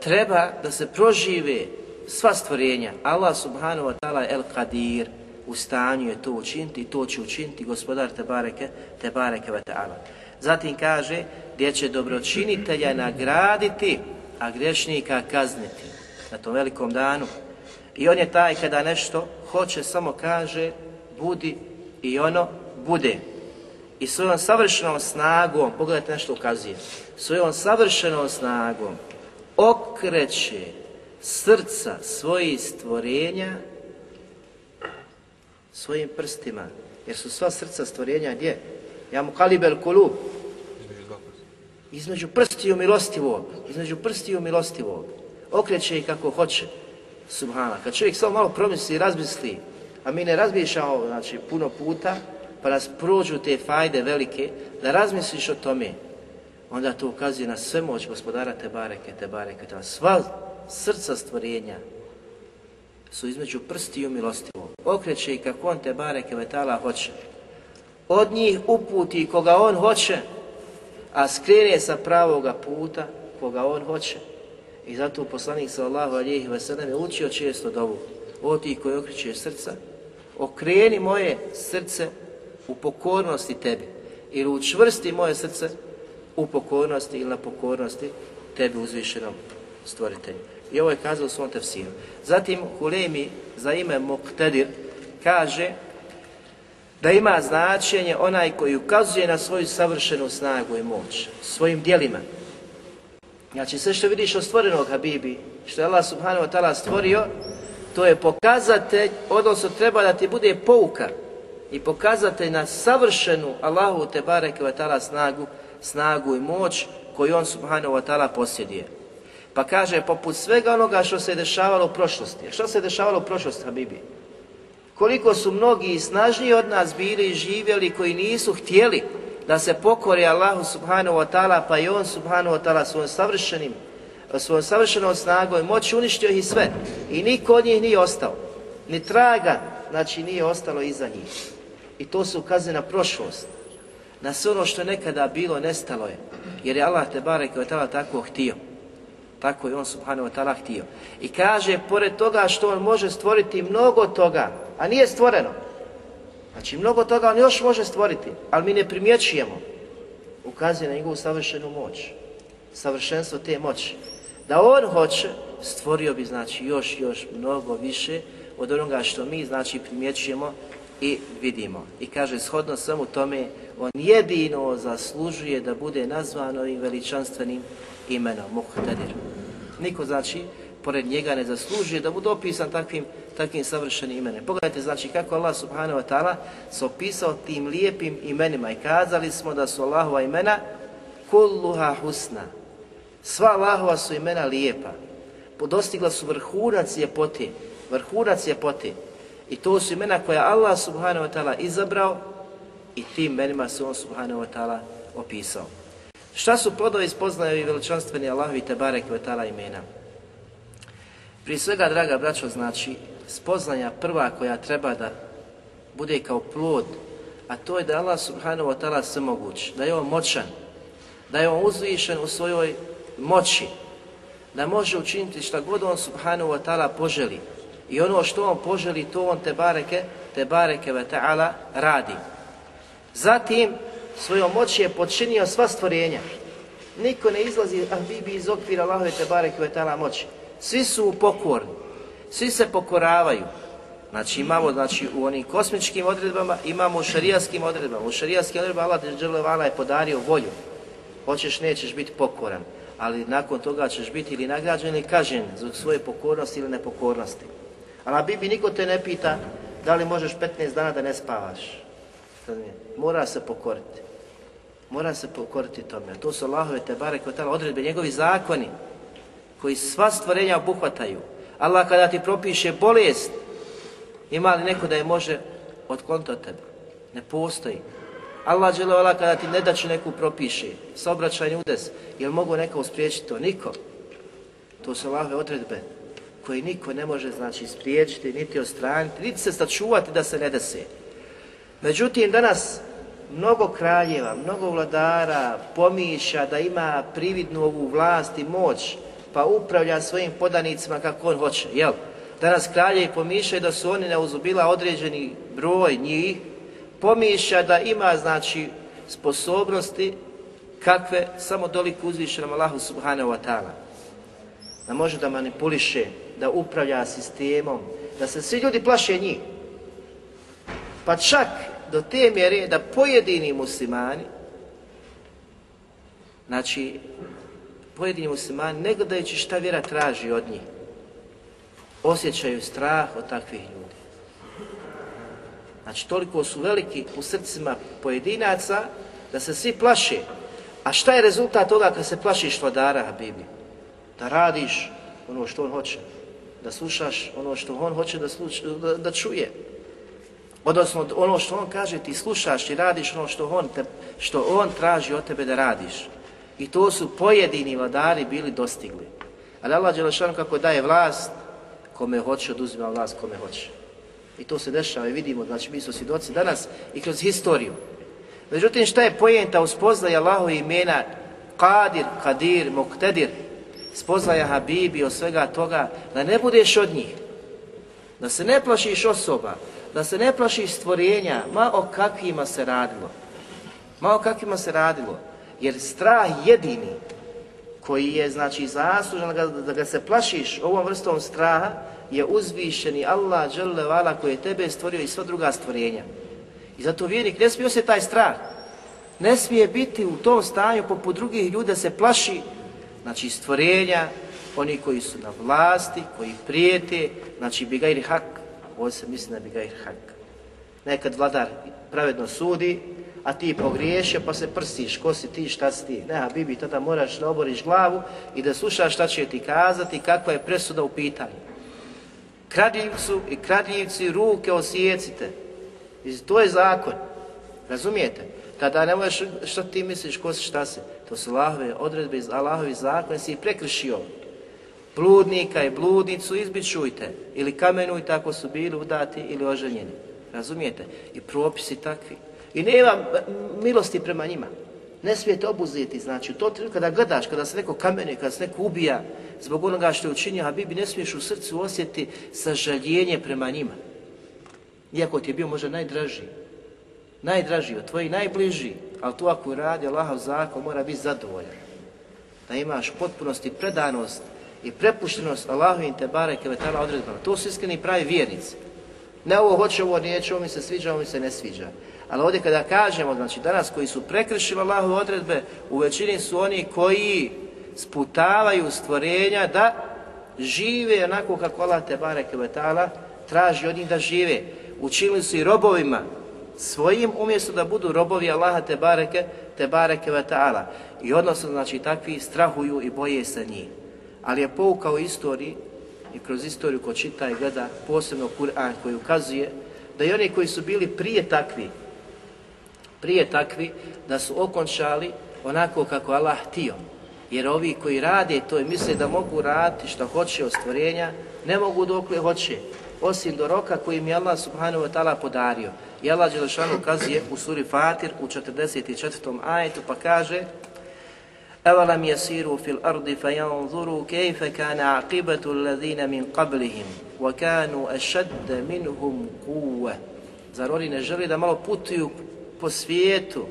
treba da se prožive sva stvorenja. Allah subhanahu wa ta'ala el qadir u stanju je to učiniti i to će učiniti gospodar Tebareke, Tebareke wa ta'ala. Zatim kaže gdje će dobročinitelja nagraditi, a grešnika kazniti na tom velikom danu. I on je taj kada nešto hoće, samo kaže, budi i ono bude. I svojom savršenom snagom, pogledajte nešto ukazuje, svojom savršenom snagom okreće srca svojih stvorenja svojim prstima. Jer su sva srca stvorenja gdje? Ja mu kalibel kulub. Između prstiju milostivog. Između prstiju milostivog okreće ih kako hoće. Subhana. Kad čovjek samo malo promisli i razmisli, a mi ne razmišljamo znači, puno puta, pa nas prođu te fajde velike, da razmisliš o tome, onda to ukazuje na sve moć gospodara te Tebareke, ta sva srca stvorenja su između prsti i umilostivo. Okreće i kako on te bareke vetala hoće. Od njih uputi koga on hoće, a skrene sa pravoga puta koga on hoće. I zato poslanik sallallahu alihi wasallam je učio često dovu. O ti koji okreće srca, okreni moje srce u pokornosti tebi. Ili učvrsti moje srce u pokornosti ili na pokornosti tebi uzvišenom stvoritelju. I ovo je kazao u svom tefsiru. Zatim Hulemi za ime Muqtadir kaže da ima značenje onaj koji ukazuje na svoju savršenu snagu i moć svojim dijelima Znači sve što vidiš od stvorenog Habibi, što je Allah subhanahu wa ta'ala stvorio, to je pokazatelj, odnosno treba da ti bude pouka i pokazatelj na savršenu Allahu te bareke wa ta'ala snagu, snagu i moć koju on subhanahu wa ta'ala posjeduje. Pa kaže, poput svega onoga što se dešavalo u prošlosti. Što se dešavalo u prošlosti, Habibi? Koliko su mnogi snažniji od nas bili i živjeli koji nisu htjeli da se pokori Allahu subhanahu wa ta'ala, pa i on subhanahu wa ta'ala svojom savršenim, svojom savršenom snagom i moći uništio ih sve. I niko od njih nije ostao. Ni traga, znači nije ostalo iza njih. I to se ukazuje na prošlost. Na sve ono što je nekada bilo, nestalo je. Jer je Allah te barek wa tako htio. Tako je on subhanahu wa ta'ala htio. I kaže, pored toga što on može stvoriti mnogo toga, a nije stvoreno, Znači, mnogo toga on još može stvoriti, ali mi ne primjećujemo. Ukazuje na njegovu savršenu moć, savršenstvo te moći. Da on hoće, stvorio bi, znači, još, još mnogo više od onoga što mi, znači, primjećujemo i vidimo. I kaže, shodno samo tome, on jedino zaslužuje da bude nazvan ovim veličanstvenim imenom, Muhtadir. Niko, znači, pored njega ne zaslužuje da bude opisan takvim takvim savršenim imenom. Pogledajte znači kako Allah subhanahu wa ta'ala se opisao tim lijepim imenima i kazali smo da su Allahova imena kulluha husna. Sva Allahova su imena lijepa. Podostigla su vrhunac ljepote. Vrhunac ljepote. I to su imena koja Allah subhanahu wa ta'ala izabrao i tim imenima se on subhanahu wa ta'ala opisao. Šta su plodovi spoznaje i veličanstveni Allahovi te barek wa ta'ala imena? Prije svega, draga braćo, znači, spoznanja prva koja treba da bude kao plod, a to je da Allah subhanahu wa ta'ala sve moguć, da je on moćan, da je on uzvišen u svojoj moći, da može učiniti šta god on subhanahu wa ta'ala poželi I ono što on poželi, to on te bareke, te bareke ve ta'ala radi. Zatim, svojom moći je počinio sva stvorenja. Niko ne izlazi ah, bi iz okvira Allahove te bareke ve ta'ala moći. Svi su pokorni, svi se pokoravaju. Znači imamo znači, u onim kosmičkim odredbama, imamo u šarijaskim odredbama. U šarijaskim odredbama Allah je podario volju. Hoćeš, nećeš biti pokoran ali nakon toga ćeš biti ili nagrađen ili kažen zbog svoje pokornosti ili nepokornosti. A na Bibi niko te ne pita da li možeš 15 dana da ne spavaš. Mora se pokoriti. Mora se pokoriti tome. To su Allahove te bare koje odredbe, njegovi zakoni koji sva stvorenja obuhvataju. Allah kada ti propiše bolest, ima li neko da je može otkloniti od tebe? Ne postoji. Allah dželevala kada ti ne daću neku propiše, saobraćajni udes, jel mogu neka uspriječiti to? Niko. To su Allahove odredbe koje niko ne može znači spriječiti, niti ostraniti, niti se sačuvati da se ne dese. Međutim, danas mnogo kraljeva, mnogo vladara pomiša da ima prividnu ovu vlast i moć, pa upravlja svojim podanicima kako on hoće, jel? Danas kralje pomišljaju da su oni neuzubila određeni broj njih, pomišlja da ima znači sposobnosti kakve samo doliku uzvišenom Allahu subhanahu wa ta'ala. Da može da manipuliše, da upravlja sistemom, da se svi ljudi plaše njih. Pa čak do te mjere da pojedini muslimani, znači pojedini muslimani, ne gledajući šta vjera traži od njih, osjećaju strah od takvih ljudi. Znači, toliko su veliki u srcima pojedinaca da se svi plaše. A šta je rezultat toga kad se plašiš vladara, Habibi? Da radiš ono što on hoće. Da slušaš ono što on hoće da, sluč, da, da čuje. Odnosno, ono što on kaže, ti slušaš i radiš ono što on, te, što on traži od tebe da radiš. I to su pojedini vladari bili dostigli. Ali Allah Đelešan kako daje vlast, kome hoće, oduzima vlast kome hoće. I to se dešava i vidimo, znači mi smo svjedoci danas i kroz historiju. Međutim, šta je pojenta u spoznaje Allahove imena Kadir, Kadir, Moktedir, spoznaja Habibi od svega toga, da ne budeš od njih, da se ne plašiš osoba, da se ne plašiš stvorenja, ma o kakvima se radilo. Ma o kakvima se radilo. Jer strah jedini koji je znači zaslužen da ga, da ga se plašiš ovom vrstom straha, je uzvišeni Allah vala koji je tebe stvorio i sva druga stvorenja. I zato vjernik ne smije se taj strah. Ne smije biti u tom stanju poput drugih ljudi se plaši znači stvorenja, oni koji su na vlasti, koji prijete, znači bigajri hak, ovo se misli na bigajri hak. Nekad vladar pravedno sudi, a ti pogriješio pa se prstiš, ko si ti, šta si ti. Ne, Bibi, tada moraš da oboriš glavu i da slušaš šta će ti kazati, kakva je presuda u pitanju kradljivcu i kradljivci ruke osjecite. I to je zakon. Razumijete? Tada ne možeš što ti misliš, ko si, šta si. To su Allahove odredbe iz Allahovi zakon, si ih prekršio. Bludnika i bludnicu izbičujte ili kamenujte ako su bili udati ili oženjeni. Razumijete? I propisi takvi. I nema milosti prema njima. Ne smijete obuzeti, znači, to kada gledaš, kada se neko kamenuje, kada se neko ubija, zbog onoga što je učinio Habibi, ne smiješ u srcu osjetiti sažaljenje prema njima. Iako ti je bio možda najdraži, najdraži od tvojih najbliži, ali to ako radi Allahov zakon mora biti zadovoljan. Da imaš potpunost i predanost i prepuštenost Allahu i Tebare vetala odredbama. To su iskreni pravi vjernici. Ne ovo hoće, ovo neće, ovo mi se sviđa, ovo mi se ne sviđa. Ali ovdje kada kažemo, znači danas koji su prekršili Allahove odredbe, u većini su oni koji sputavaju stvorenja da žive onako kako Allah Tebare Kevetala vetala traži od njih da žive. Učili su i robovima svojim umjesto da budu robovi Allaha te bareke, te bareke vetala. I odnosno znači takvi strahuju i boje se njih. Ali je pouka u istoriji i kroz istoriju ko čita i gleda posebno Kur'an koji ukazuje da i oni koji su bili prije takvi, prije takvi, da su okončali onako kako Allah htio. Jer ovi koji rade to i misle da mogu raditi što hoće od stvorenja, ne mogu dokle hoće, osim do roka koji mi Allah subhanahu wa ta'ala podario. I Allah Đelešanu ukazuje u suri Fatir u 44. ajetu pa kaže أَوَلَمْ يَسِيرُوا فِي الْأَرْضِ فَيَنْظُرُوا كَيْفَ كَانَ عَقِبَةُ الَّذِينَ مِنْ قَبْلِهِمْ وَكَانُوا أَشَدَّ مِنْهُمْ قُوَّةً. Zar oni ne želi da malo putuju po svijetu,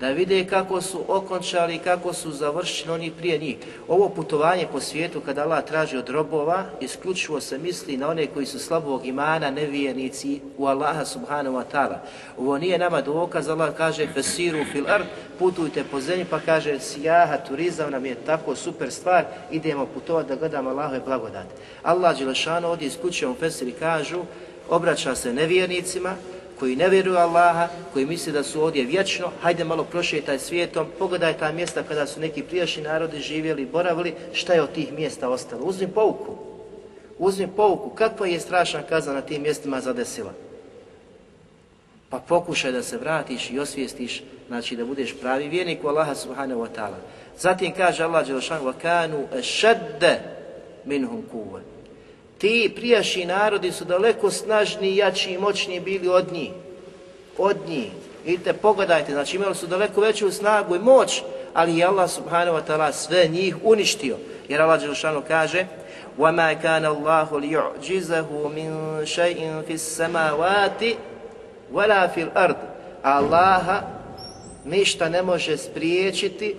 da vide kako su okončali i kako su završili oni prije njih. Ovo putovanje po svijetu kada Allah traži od robova, isključivo se misli na one koji su slabog imana, nevijenici u Allaha subhanahu wa ta'ala. Ovo nije nama dokaz, Allah kaže fesiru fil ard, putujte po zemlji, pa kaže sjaha, turizam nam je tako super stvar, idemo putovati da gledamo Allahove blagodat. Allah Đelešanu ovdje isključivo u Fesiri kažu, obraća se nevjernicima, koji ne vjeruju Allaha, koji misle da su ovdje vječno, hajde malo prošetaj svijetom, pogledaj ta mjesta kada su neki prijašnji narodi živjeli, boravili, šta je od tih mjesta ostalo? Uzmi pouku. Uzmi pouku. Kakva je strašna kazna na tim mjestima zadesila? Pa pokušaj da se vratiš i osvijestiš, znači da budeš pravi vjernik u Allaha subhanahu wa ta'ala. Zatim kaže Allah Đelšan, وَكَانُوا أَشَدَّ مِنْهُمْ كُوَ Ti prijašnji narodi su daleko snažniji, jači i moćniji bili od njih. Od njih. Vidite, pogledajte, znači imali su daleko veću snagu i moć, ali je Allah subhanahu wa ta'ala sve njih uništio. Jer Allah Đelšanu kaže وَمَا كَانَ اللَّهُ لِيُعْجِزَهُ مِنْ شَيْءٍ فِي السَّمَاوَاتِ وَلَا فِي الْأَرْضِ Allaha ništa ne može spriječiti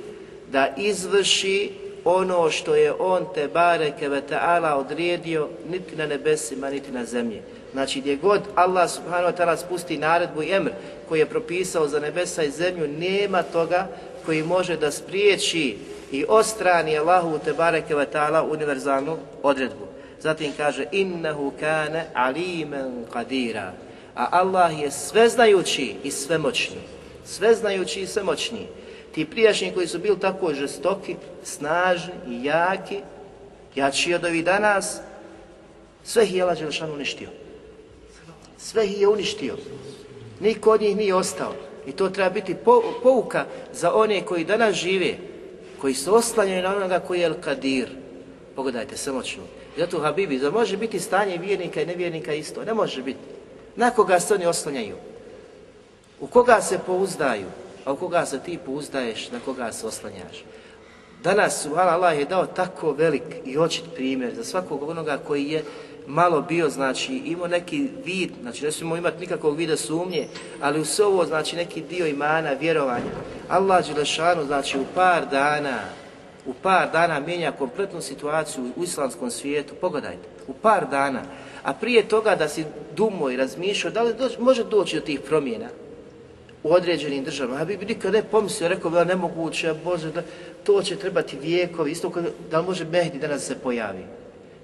da izvrši ono što je on te bareke ve ta'ala odredio niti na nebesima niti na zemlji. Znači gdje god Allah subhanahu wa ta'ala spusti naredbu i emr koji je propisao za nebesa i zemlju, nema toga koji može da spriječi i ostrani Allahu te bareke ve ta'ala univerzalnu odredbu. Zatim kaže innahu kana aliman qadira. A Allah je sveznajući i svemoćni. Sveznajući i svemoćni ti prijašnji koji su bili tako žestoki, snažni i jaki, jači od ovih danas, sve ih je Allah Đelšan uništio. Sve ih je uništio. Niko od njih nije ostao. I to treba biti pouka za one koji danas žive, koji su oslanjeni na onoga koji je El-Kadir. Pogledajte, samoćno. Zato Habibi, da može biti stanje vjernika i nevjernika isto? Ne može biti. Na koga se oni oslanjaju? U koga se pouzdaju? A u koga se ti pouzdaješ, na koga se oslanjaš. Danas su, Allah je dao tako velik i očit primjer za svakog onoga koji je malo bio, znači imao neki vid, znači ne smijemo imati nikakvog vida sumnje, ali u sve ovo, znači neki dio imana, vjerovanja. Allah Đelešanu, znači u par dana, u par dana mijenja kompletnu situaciju u islamskom svijetu, pogledajte, u par dana. A prije toga da si dumo i razmišljao, da li doći, može doći do tih promjena, u određenim državama. Ja bi nikad ne pomislio, rekao bi, ja nemoguće, Bože, da to će trebati vijekovi, isto kao da li može Mehdi danas se pojavi.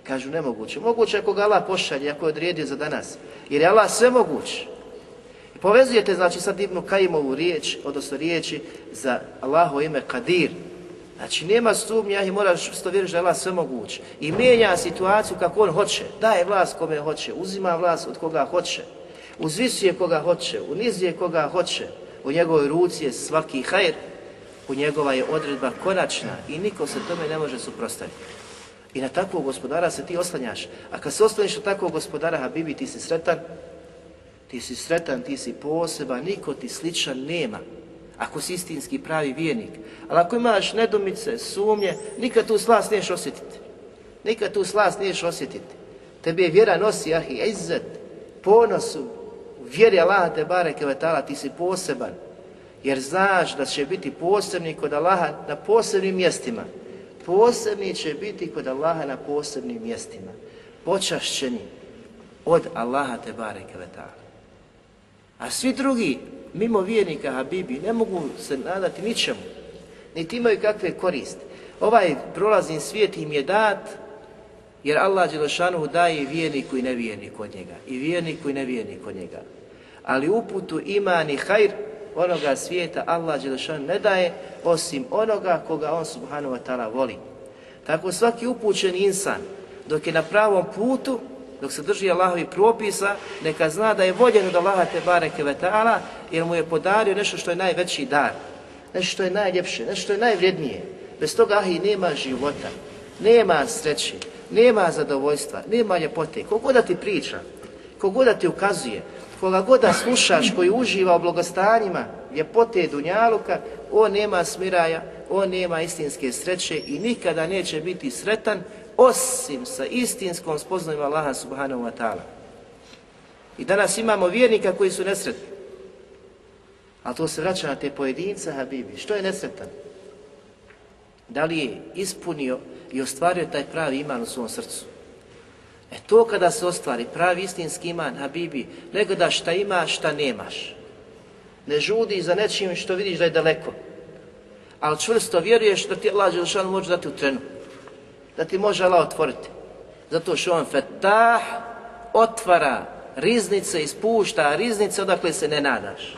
Kažu, nemoguće. Moguće ako ga Allah pošalje, ako je odredio za danas. Jer je Allah sve moguć. I povezujete, znači, sad Ibnu Kajimovu riječ, odnosno riječi za Allaho ime Kadir. Znači, nema sumnja i moraš što vjeriš da je Allah sve moguć. I mijenja situaciju kako on hoće. Daje vlast kome hoće, uzima vlast od koga hoće uzvisuje koga hoće, unizuje koga hoće, u njegovoj ruci je svaki hajr, u njegova je odredba konačna i niko se tome ne može suprostaviti. I na takvog gospodara se ti oslanjaš. A kad se oslanjaš na takvog gospodara, Habibi, ti si sretan, ti si sretan, ti si poseban, niko ti sličan nema. Ako si istinski pravi vijenik. Ali ako imaš nedomice, sumnje, nikad tu slast niješ osjetiti. Nikad tu slast niješ osjetiti. Tebe je vjera nosi, ahi, izzet, ponosu, vjeri Allaha te bareke ve taala ti si poseban jer znaš da će biti posebni kod Allaha na posebnim mjestima. Posebni će biti kod Allaha na posebnim mjestima. Počašćeni od Allaha te bareke ve taala. A svi drugi, mimo vjernika Habibi, ne mogu se nadati ničemu, niti imaju kakve koriste. Ovaj prolazni svijet im je dat Jer Allah Đelešanu daje i vjerniku i nevjerniku od njega. I vjerniku i nevjerniku od njega. Ali uputu iman i hajr onoga svijeta Allah Đelešan ne daje osim onoga koga on subhanahu wa ta'ala voli. Tako svaki upućen insan dok je na pravom putu, dok se drži Allahovi propisa, neka zna da je voljen od Allaha te bareke ve ta'ala jer mu je podario nešto što je najveći dar. Nešto što je najljepše, nešto što je najvrednije. Bez toga ahi nema života, nema sreće, nema zadovoljstva, nema ljepote. Kogo da ti priča, kogo da ti ukazuje, koga god da slušaš koji uživa u blagostanjima ljepote Dunjaluka, on nema smiraja, on nema istinske sreće i nikada neće biti sretan osim sa istinskom spoznajom Allaha subhanahu wa ta'ala. I danas imamo vjernika koji su nesretni. A to se vraća na te pojedince, Habibi. Što je nesretan? Da li je ispunio i ostvario taj pravi iman u svom srcu? E to kada se ostvari pravi istinski iman, Habibi, ne gledaš šta imaš, šta nemaš. Ne žudi za nečim što vidiš da je daleko. Ali čvrsto vjeruješ da ti Allah Đelšanu može dati u trenu. Da ti može Allah otvoriti. Zato što on fetah otvara riznice, ispušta riznice odakle se ne nadaš.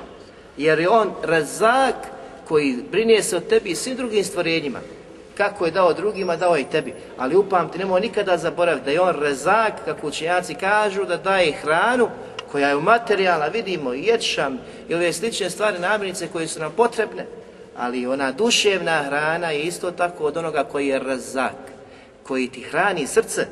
Jer je on razak koji brinje se o tebi i svim drugim stvorenjima. Kako je dao drugima, dao je i tebi. Ali upamti, nemoj nikada zaboraviti da je on rezak, kako učenjaci kažu, da daje hranu koja je u materijala, vidimo, ječam ili ove slične stvari, namirnice koje su nam potrebne, ali ona duševna hrana je isto tako od onoga koji je razak, koji ti hrani srce,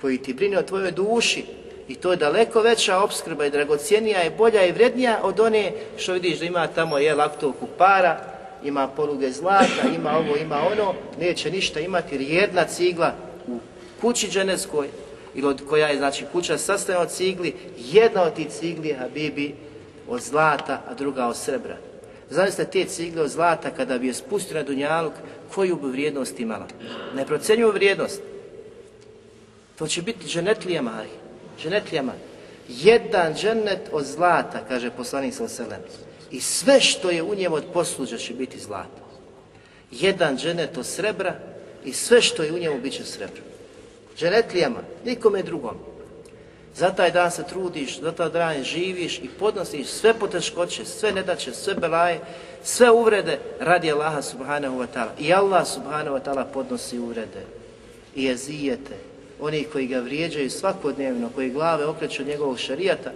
koji ti brine o tvojoj duši, I to je daleko veća obskrba i dragocijenija i bolja i vrednija od one što vidiš da ima tamo je laktovku para, ima poluge zlata, ima ovo, ima ono, neće ništa imati jer jedna cigla u kući dženeskoj, ili od koja je znači kuća sastavljena od cigli, jedna od tih cigli je Habibi od zlata, a druga od srebra. Zamislite te cigle od zlata kada bi je spustio na Dunjaluk, koju bi vrijednost imala? Ne procenjuju vrijednost. To će biti dženetlija Mahi, dženetlijama. Jedan džennet od zlata, kaže poslanik sa selem. I sve što je u njemu od posluđa će biti zlato. Jedan dženet od srebra i sve što je u njemu bit će srebro. Dženetlijama, nikome drugom. Za taj dan se trudiš, za taj dan živiš i podnosiš sve poteškoće, sve nedaće, sve belaje, sve uvrede radi Allaha subhanahu wa ta'ala. I Allah subhanahu wa ta'ala podnosi uvrede i jezijete, oni koji ga vrijeđaju svakodnevno, koji glave okreću od njegovog šarijata,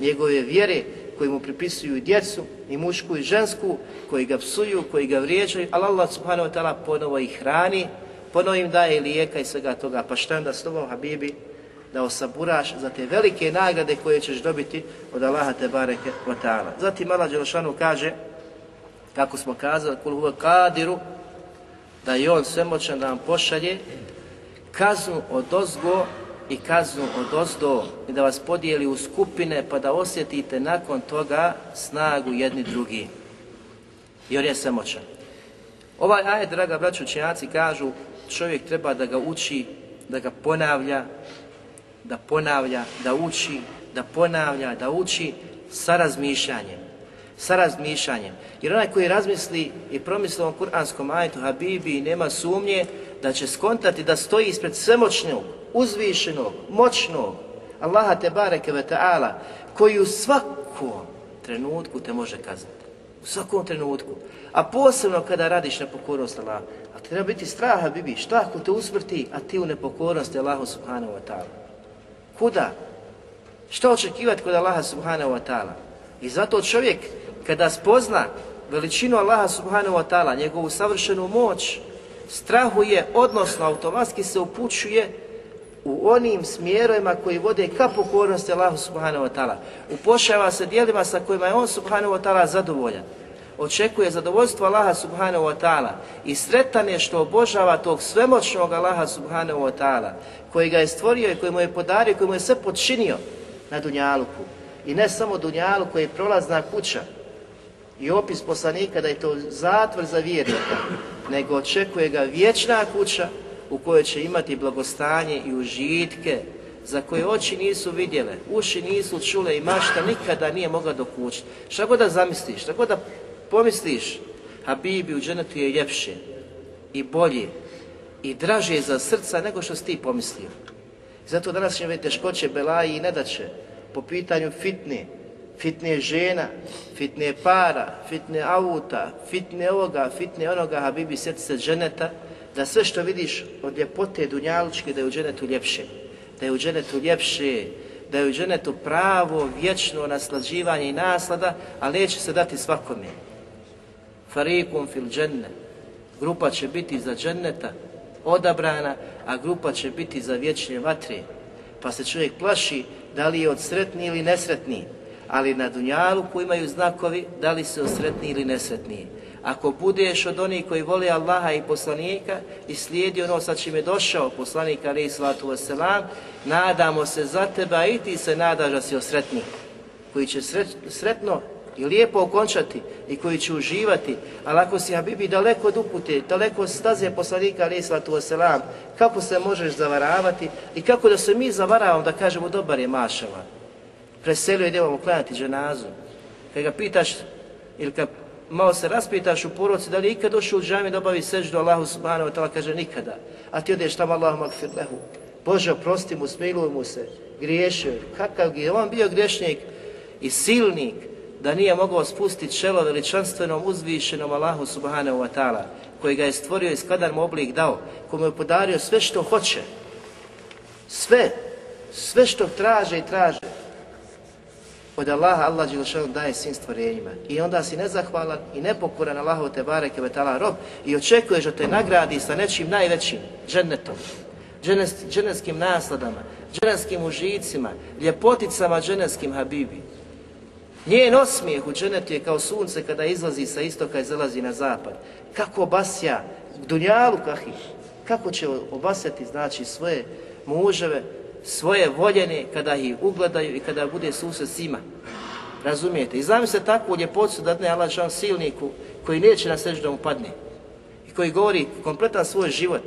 njegove vjere, koji mu pripisuju i djecu, i mušku i žensku, koji ga psuju, koji ga vrijeđaju, ali Allah subhanahu wa ta'ala ponovo ih hrani, ponovo im daje lijeka i svega toga. Pa šta onda s tobom, Habibi, da osaburaš za te velike nagrade koje ćeš dobiti od Allaha te bareke wa ta'ala. Zatim Allah Đelšanu kaže, kako smo kazali, kul huve kadiru, da je on svemoćan da vam pošalje kaznu od ozgo i kaznu od ozdo i da vas podijeli u skupine pa da osjetite nakon toga snagu jedni drugi. Jer je samoćan. Ovaj ajed, draga braćo učenjaci, kažu čovjek treba da ga uči, da ga ponavlja, da ponavlja, da uči, da ponavlja, da uči sa razmišljanjem. Sa razmišljanjem. Jer onaj koji razmisli i promisli o kuranskom ajetu Habibi nema sumnje da će skontati da stoji ispred svemoćnog, uzvišenog, moćnog Allaha te bareke ve ta'ala koji u svakom trenutku te može kazniti. U svakom trenutku. A posebno kada radiš nepokornost Allaha. A treba biti straha, bibi, šta ako te usmrti, a ti u nepokornosti Allahu subhanahu wa ta'ala. Kuda? Šta očekivati kod Allaha subhanahu wa ta'ala? I zato čovjek kada spozna veličinu Allaha subhanahu wa ta'ala, njegovu savršenu moć, strahuje, odnosno automatski se upućuje u onim smjerovima koji vode ka pokornosti Allahu subhanahu wa ta'ala. Upošava se dijelima sa kojima je on subhanahu wa ta'ala zadovoljan. Očekuje zadovoljstvo Allaha subhanahu wa ta'ala i sretan je što obožava tog svemoćnog Allaha subhanahu wa ta'ala koji ga je stvorio i koji mu je podario, koji mu je sve podčinio na Dunjaluku. I ne samo Dunjalu koji je prolazna kuća, i opis poslanika da je to zatvor za vjernika, nego očekuje ga vječna kuća u kojoj će imati blagostanje i užitke za koje oči nisu vidjele, uši nisu čule i mašta nikada nije mogla dokućiti. Šta god da zamisliš, šta god da pomisliš, Habibi u dženetu je ljepše i bolje i draže za srca nego što si ti pomislio. Zato danas će imati teškoće, belaji i nedaće po pitanju fitne, fitne žena, fitne para, fitne auta, fitne ovoga, fitne onoga, Habibi, sjeti se dženeta, da sve što vidiš od ljepote dunjalučke, da je u dženetu ljepše, da je u dženetu ljepše, da je u dženetu pravo, vječno naslađivanje i naslada, ali neće se dati svakome. Farikum fil dženne, grupa će biti za dženneta odabrana, a grupa će biti za vječne vatre. Pa se čovjek plaši da li je od sretni ili nesretni ali na Dunjalu koji imaju znakovi da li se osretni ili nesretni. Ako budeš od onih koji vole Allaha i poslanika i slijedi ono sa čime je došao poslanik alaih salatu wasalam, nadamo se za tebe, i ti se nadaš da si osretni, koji će sret, sretno i lijepo okončati i koji će uživati, ali ako si Habibi daleko od upute, daleko od staze poslanika alaih salatu wasalam, kako se možeš zavaravati i kako da se mi zavaravamo da kažemo dobar je mašava. Preselio idemo klanjati dženazu. Kada ga pitaš ili kad malo se raspitaš u poroci, da li ikad došao u džami da obavi seždu Allahu subhanahu wa ta'ala, kaže nikada. A ti odeš tamo Allahu magfir lehu. Bože, oprosti mu, smiluj mu se, griješio. Kakav je on bio grešnik i silnik da nije mogao spustiti čelo veličanstvenom uzvišenom Allahu subhanahu wa ta'ala, koji ga je stvorio i skladan mu oblik dao, kome je podario sve što hoće. Sve, sve što traže i traže od Allaha Allah Đelešanu daje svim stvorenjima. I onda si nezahvalan i nepokoran Allahu te bareke ve ta'ala rob i očekuješ da te nagradi sa nečim najvećim, džennetom, dženes, dženevskim nasladama, dženevskim užicima, ljepoticama dženevskim habibi. Njen osmijeh u dženetu je kao sunce kada izlazi sa istoka i zalazi na zapad. Kako obasja dunjalu kahi, kako će obasjati znači svoje muževe, svoje voljene kada ih ugledaju i kada bude susret s ima. Razumijete? I znam se takvu ljepocu da ne Allah žan silniku koji neće na seždom upadne i koji govori kompletan svoj život.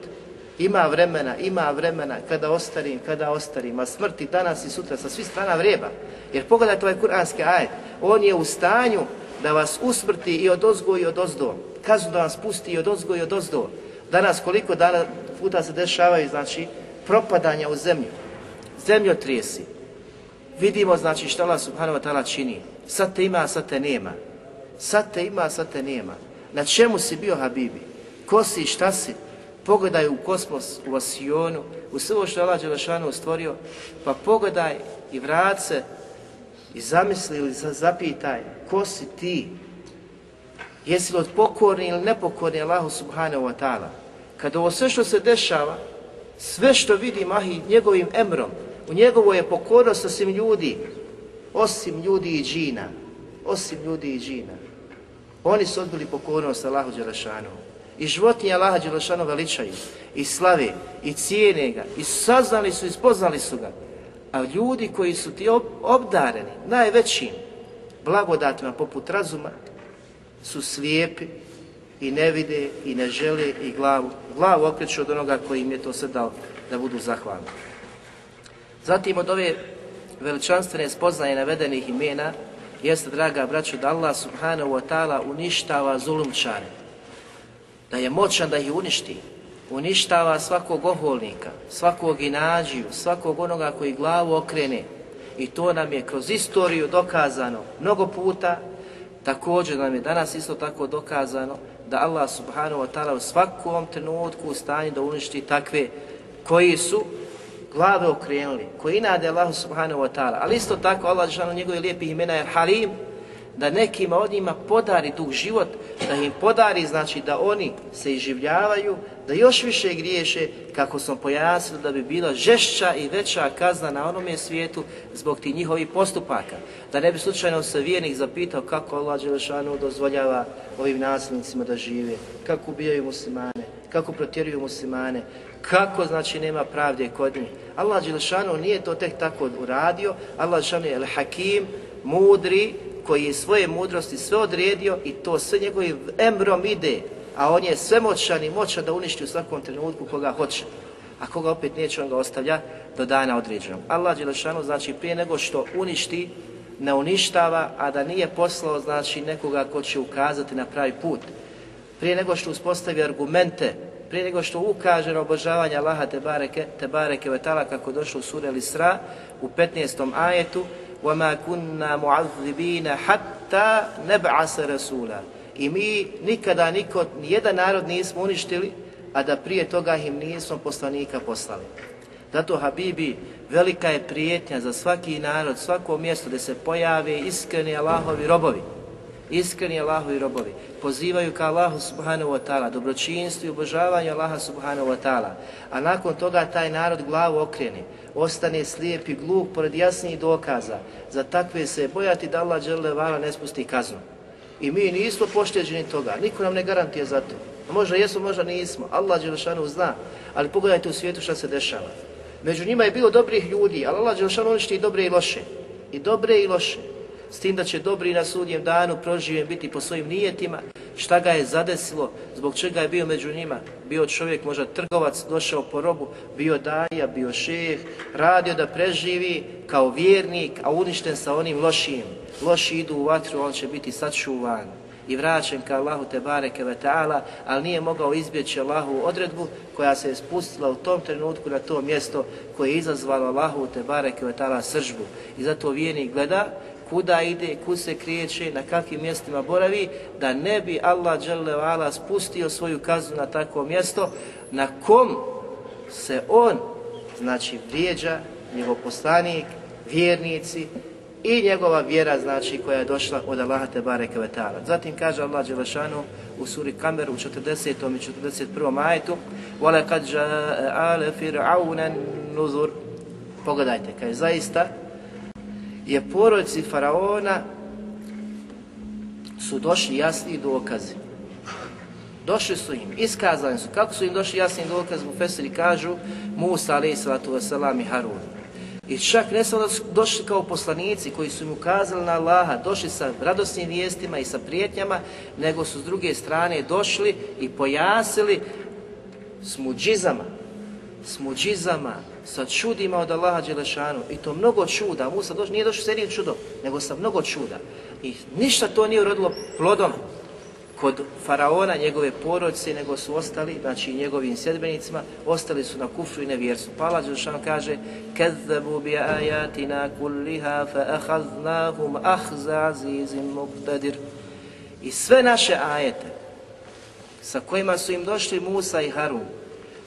Ima vremena, ima vremena kada ostarim, kada ostarim, a smrti danas i sutra sa svih strana vreba. Jer pogledajte ovaj kuranski ajet, on je u stanju da vas usmrti i od ozgo i od ozdo. Kaznu da vas pusti i od ozgo i od ozdo. Danas koliko dana puta se dešavaju, znači, propadanja u zemlju zemljotrijesi. Vidimo znači što Allah subhanahu wa ta'ala čini. Sad te ima, sad te nema. Sad te ima, sad te nema. Na čemu si bio Habibi? Ko si, šta si? Pogledaj u kosmos, u Asijonu, u sve ovo što je Allah Đelešanu stvorio, pa pogledaj i vrat se i zamisli ili zapitaj ko si ti? Jesi li od pokorni ili nepokorni Allahu subhanahu wa ta'ala? Kada ovo sve što se dešava, sve što vidi Mahi njegovim emrom, U njegovo je pokornost osim ljudi, osim ljudi i džina, osim ljudi i džina. Oni su odbili pokornost Allahu Đelešanu. I životinje Allaha Đelešanu veličaju, i slave, i cijene ga, i saznali su, i spoznali su ga. A ljudi koji su ti obdareni najvećim blagodatima poput razuma, su slijepi i ne vide i ne žele i glavu, glavu okreću od onoga koji im je to sve dao da budu zahvalni. Zatim od ove veličanstvene spoznaje navedenih imena jeste, draga braćo, da Allah subhanahu wa ta'ala uništava zulumčare. Da je moćan da ih uništi. Uništava svakog oholnika, svakog inađiju, svakog onoga koji glavu okrene. I to nam je kroz istoriju dokazano mnogo puta. Također nam je danas isto tako dokazano da Allah subhanahu wa ta'ala u svakom trenutku u stanju da uništi takve koji su glave okrenuli, koji inade Allahu subhanahu wa ta'ala, ali isto tako Allah žanu njegove lijepi imena je Halim, da nekima od njima podari dug život, da im podari, znači da oni se iživljavaju, da još više griješe, kako smo pojasnili da bi bila žešća i veća kazna na onome svijetu zbog tih njihovih postupaka. Da ne bi slučajno se vijenik zapitao kako Allah Đelešanu dozvoljava ovim nasilnicima da žive, kako ubijaju muslimane, kako protjeruju muslimane, kako znači nema pravde kod njih. Allah Đelešanu nije to tek tako uradio, Allah Đelešanu je el-Hakim, mudri, koji je svoje mudrosti sve odredio i to sve njegovim emrom ide, a on je svemoćan i moćan da uništi u svakom trenutku koga hoće. A koga opet neće, on ga ostavlja do dana određenog. Allah Đelešanu znači prije nego što uništi, ne uništava, a da nije poslao znači nekoga ko će ukazati na pravi put. Prije nego što uspostavi argumente prije nego što ukaže na obožavanje Allaha te bareke, te bareke vetala kako došlo u suri Al-Isra u 15. ajetu وَمَا كُنَّا مُعَذِّبِينَ حَتَّى نَبْعَسَ رَسُولًا I mi nikada niko, nijedan narod nismo uništili, a da prije toga im nismo poslanika poslali. Zato, Habibi, velika je prijetnja za svaki narod, svako mjesto gdje se pojave iskreni Allahovi robovi iskreni Allahovi robovi, pozivaju ka Allahu subhanahu wa ta'ala, dobročinstvu i obožavanju Allaha subhanahu wa ta'ala, a nakon toga taj narod glavu okrene, ostane slijep i glup pored jasnijih dokaza, za takve se bojati da Allah džele vala ne spusti kaznu. I mi nismo pošteđeni toga, niko nam ne garantije za to. Možda jesmo, možda nismo, Allah Đelešanu zna, ali pogledajte u svijetu šta se dešava. Među njima je bilo dobrih ljudi, ali Allah Đelešanu uništi i dobre i loše. I dobre i loše. S tim da će dobri na sudnjem danu proživjen biti po svojim nijetima, šta ga je zadesilo, zbog čega je bio među njima. Bio čovjek, možda trgovac, došao po robu, bio daja, bio šeh, radio da preživi kao vjernik, a uništen sa onim lošim. Loši idu u vatru, on će biti sačuvan i vraćen ka Allahu te bareke ve ta'ala, ali nije mogao izbjeći Allahu odredbu koja se je spustila u tom trenutku na to mjesto koje je izazvalo Allahu te bareke ve ta'ala sržbu. I zato vjernik gleda kuda ide, kud se kriječe, na kakvim mjestima boravi, da ne bi Allah dželevala spustio svoju kaznu na takvo mjesto, na kom se on, znači, vrijeđa, njegov poslanik, vjernici i njegova vjera, znači, koja je došla od Allaha Tebare Kvetala. Zatim kaže Allah dželešanu u suri Kamer u 40. i 41. ajetu: وَلَكَدْ جَاءَ عَلَ fir'auna nuzur." Pogledajte, kaže zaista je porodici Faraona su došli jasni dokazi. Došli su im, iskazani su. Kako su im došli jasni dokazi? Profesori kažu Musa a.s. i Harun. I čak ne samo da su došli kao poslanici koji su im ukazali na Allaha, došli sa radosnim vijestima i sa prijetnjama, nego su s druge strane došli i pojasili s muđizama, s muđizama, sa čudima od Allaha Đelešanu i to mnogo čuda, Musa doš, nije došao s jednim čudom, nego sa mnogo čuda. I ništa to nije urodilo plodom kod faraona, njegove porodice, nego su ostali, znači njegovim sedbenicima, ostali su na kufru i nevjersu. Pa Allah Đelešanu kaže Kezzabu bi ajatina kulliha fa ahaznahum ahza azizim muqtadir I sve naše ajete sa kojima su im došli Musa i Harun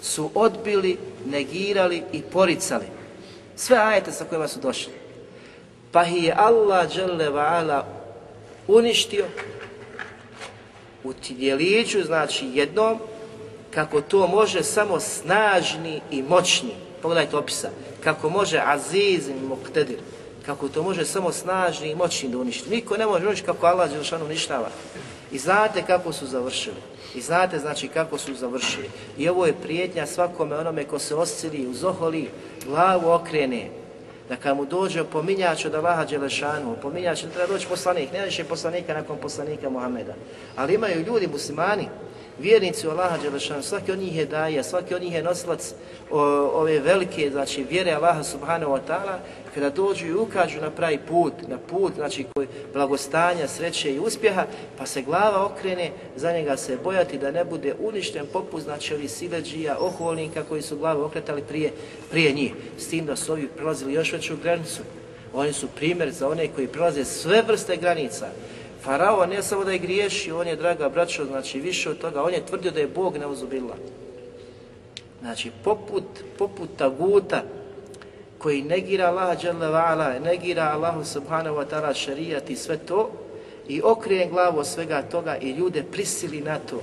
su odbili negirali i poricali. Sve ajete sa kojima su došli. Pa ih je Allah ala uništio u djeliću, znači jednom, kako to može samo snažni i moćni. Pogledajte opisa. Kako može Aziz i muqtedir. Kako to može samo snažni i moćni da uništi. Niko ne može uništi kako Allah Đelšanu uništava. I znate kako su završili. I znate znači kako su završili. I ovo je prijetnja svakome onome ko se oscili, uzoholi, glavu okrene. Da kad mu dođe opominjač od Allaha Đelešanu, opominjač, ne treba doći poslanik, ne više poslanika nakon poslanika Muhameda. Ali imaju ljudi, muslimani, vjernici u Allaha Đelešanu, svaki od njih je daja, svaki od njih je nosilac o, ove velike, znači vjere Allaha Subhanahu wa ta'ala, kada dođu i ukažu na pravi put, na put, znači koji blagostanja, sreće i uspjeha, pa se glava okrene, za njega se bojati da ne bude uništen poput, znači ovi sileđija, oholnika koji su glavu okretali prije, prije njih, s tim da su ovi prelazili još veću granicu. Oni su primjer za one koji prelaze sve vrste granica, Farao ne samo da je griješio, on je, draga braćo, znači više od toga, on je tvrdio da je Bog neuzubila. Znači, poput, poput taguta koji negira Allaha dželle vala, negira Allahu subhanahu wa ta'ala šerijat i sve to, i okrije glavu svega toga i ljude prisili na to.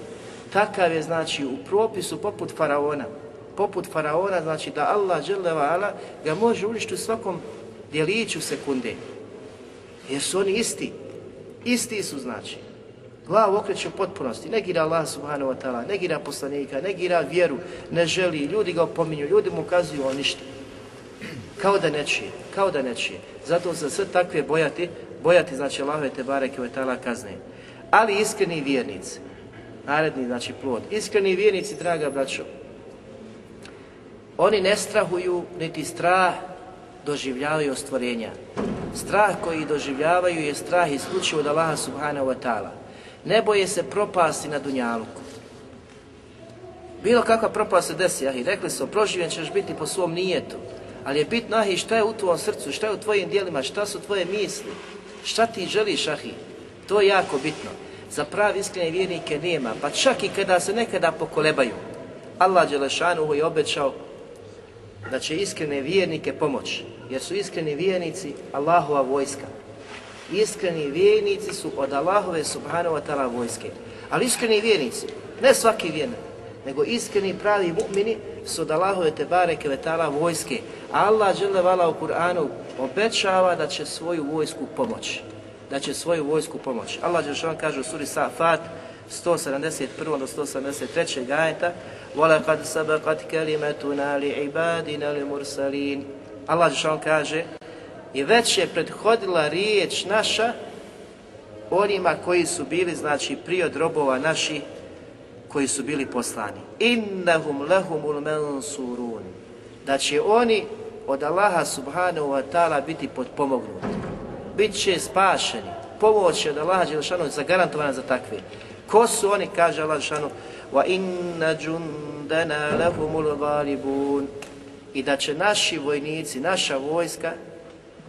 Takav je, znači, u propisu poput Faraona. Poput Faraona, znači da Allah dželle vala ga može uništiti u svakom djeliću sekunde. Jer su oni isti. Isti su znači. Glavu okreće u potpunosti, negira Allah subhanahu wa ta'ala, negira poslanika, negira vjeru, ne želi, ljudi ga opominju, ljudi mu ukazuju o ništa. Kao da ne čije, kao da ne čije. Zato se sve takve bojati, bojati znači Allahove te bareke u ta'ala kazne. Ali iskreni vjernici, naredni znači plod, iskreni vjernici, draga braćo, oni ne strahuju niti strah doživljavaju stvorenja. Strah koji doživljavaju je strah isključivo od Allaha subhanahu wa ta'ala. Ne boje se propasti na dunjaluku. Bilo kakva propast se desi, ahi, rekli su, proživjen ćeš biti po svom nijetu, ali je bitno, ahi, šta je u tvojom srcu, šta je u tvojim dijelima, šta su tvoje misli, šta ti želiš, ahi, to je jako bitno. Za pravi iskrene vjernike nema, pa čak i kada se nekada pokolebaju, Allah Đelešanu je obećao da će iskrene vjernike pomoći, jer su iskreni vjernici Allahova vojska. Iskreni vjernici su od Allahove subhanahu wa ta'ala vojske. Ali iskreni vjernici, ne svaki vjernik, nego iskreni pravi mu'mini su od Allahove te bareke ve ta'ala vojske. Allah dželle vala u Kur'anu obećava da će svoju vojsku pomoći. da će svoju vojsku pomoći. Allah Đelšan kaže u suri Safat 171. do 173. ajeta وَلَقَدْ سَبَقَتْ كَلِمَتُنَا لِعِبَادِنَا لِمُرْسَلِينَ Allah Đelšan kaže i već je prethodila riječ naša onima koji su bili, znači, prije od robova naši koji su bili poslani. Innahum lahumul mansurun. Da će oni od Allaha subhanahu wa ta'ala biti potpomognuti. Biće spašeni. Pomoć od Allaha Đelšanu zagarantovana za takve. Ko su oni, kaže Allah šanu, wa inna jundana lahumul ghalibun. I da će naši vojnici, naša vojska,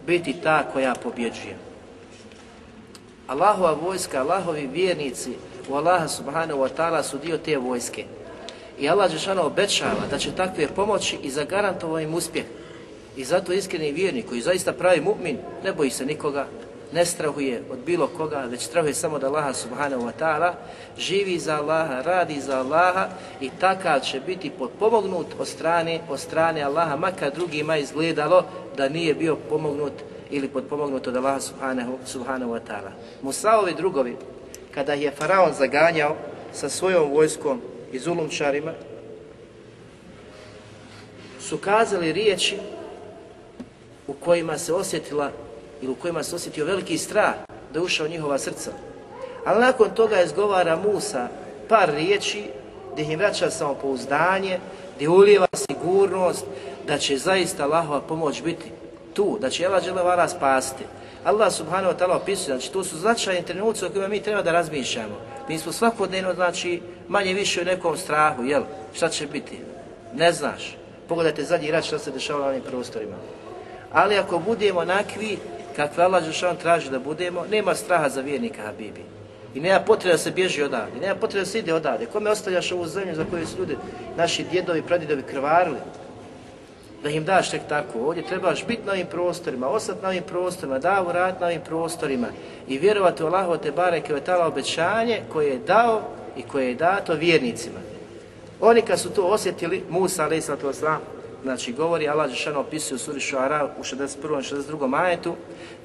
biti ta koja pobjeđuje. Allahova vojska, Allahovi vjernici u Allaha subhanahu wa ta'ala su dio te vojske. I Allah Žešana obećava da će takve pomoći i zagarantovao im uspjeh. I zato iskreni vjernik koji zaista pravi mu'min, ne boji se nikoga, ne strahuje od bilo koga, već strahuje samo da Allaha subhanahu wa ta'ala, živi za Allaha, radi za Allaha i takav će biti potpomognut od strane, od strane Allaha, makar drugima izgledalo da nije bio pomognut ili potpomognut od Allaha subhanahu, subhanahu wa ta'ala. Musaovi drugovi, kada je Faraon zaganjao sa svojom vojskom i zulumčarima, su kazali riječi u kojima se osjetila ili u kojima se osjetio veliki strah da je ušao njihova srca. Ali nakon toga izgovara Musa par riječi gdje im vraća samopouzdanje, gdje ulijeva sigurnost da će zaista Allahova pomoć biti tu, da će Allah dželevala spasiti. Allah subhanahu wa ta'ala opisuje, znači to su značajni trenuci o kojima mi treba da razmišljamo. Mi smo svakodnevno, znači, manje više u nekom strahu, jel? Šta će biti? Ne znaš. Pogledajte zadnji rat šta se dešava na ovim prostorima. Ali ako budemo onakvi, kakve Allah Žešan traži da budemo, nema straha za vjernika Habibi. I nema potrebe da se bježi odavde, nema potrebe da se ide odavde. Kome ostavljaš ovu zemlju za koju su ljudi, naši djedovi, pradidovi krvarili? Da im daš tek tako. Ovdje trebaš biti na ovim prostorima, ostati na ovim prostorima, davu rad na ovim prostorima i vjerovati u Allaho te bareke u tala obećanje koje je dao i koje je dato vjernicima. Oni kad su to osjetili, Musa alaih sallatu wasalam, znači govori, Allah Žešano opisuje u suri Šuara u 61. i 62. majetu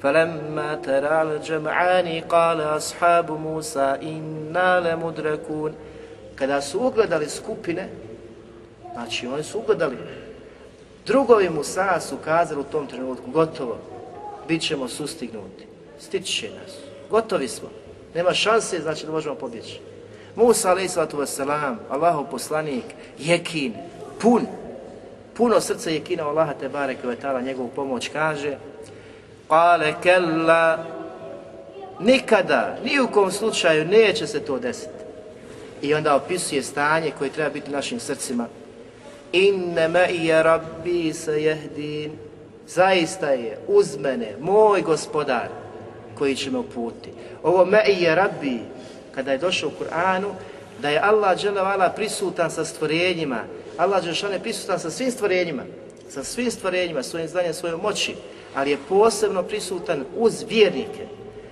فَلَمَّا تَرَى الْجَمْعَانِ قَالَ أَصْحَابُ مُوسَى إِنَّا لَمُدْرَكُونَ Kada su ugledali skupine, znači oni su ugledali, drugovi Musa su kazali u tom trenutku, gotovo, bit ćemo sustignuti, stići će nas, gotovi smo, nema šanse, znači da možemo pobjeći. Musa alaih sallatu wasalam, Allahov poslanik, jekin, pun, puno srce je kinao Allaha te bareke ve taala njegovu pomoć kaže qale kella nikada, ni u kom slučaju neće se to desiti. I onda opisuje stanje koje treba biti našim srcima. inna ma je rabbi sayahdin. Zaista je uz mene moj gospodar koji će me uputiti Ovo ma je rabbi, kada je došao u Kur'anu, da je Allah dželle prisutan sa stvorenjima, Allah Đelšan je prisutan sa svim stvorenjima, sa svim stvorenjima, svojim znanjem, svojom moći, ali je posebno prisutan uz vjernike.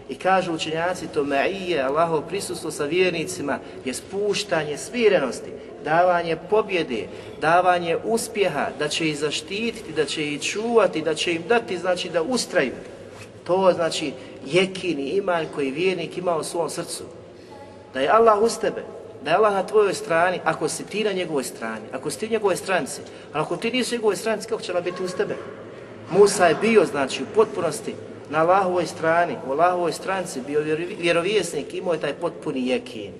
I kažu učenjaci to ma'ije, Allahov prisustvo sa vjernicima je spuštanje smirenosti, davanje pobjede, davanje uspjeha, da će ih zaštititi, da će ih čuvati, da će im dati, znači da ustraju. To znači jekini iman koji vjernik ima u svom srcu. Da je Allah uz tebe, da je Allah na tvojoj strani, ako si ti na njegovoj strani, ako si ti u njegovoj stranci, ali ako ti nisi u njegovoj stranci, kako će Allah biti uz tebe? Musa je bio, znači, u potpunosti na Allahovoj strani, u Allahovoj stranci, bio vjerovjesnik, imao je taj potpuni jekin.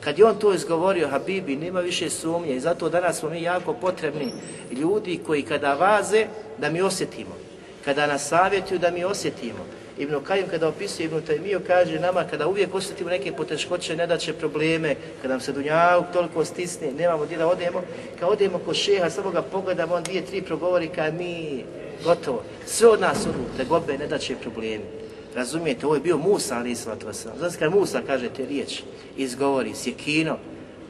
Kad je on to izgovorio, Habibi, nema više sumnje i zato danas smo mi jako potrebni ljudi koji kada vaze, da mi osjetimo. Kada nas savjetuju, da mi osjetimo. Ibn Kajim kada opisuje Ibn Taymiyo kaže nama kada uvijek osjetimo neke poteškoće, nedaće probleme, kada nam se dunjavuk toliko stisne, nemamo gdje da odemo, kad odemo kod šeha, samo ga pogledamo, on dvije, tri progovori, kada mi, gotovo, sve od nas odu, te gobe ne probleme. Razumijete, ovo je bio Musa, ali islatu vasal. Znači kada Musa kaže te riječi, izgovori, sjekino,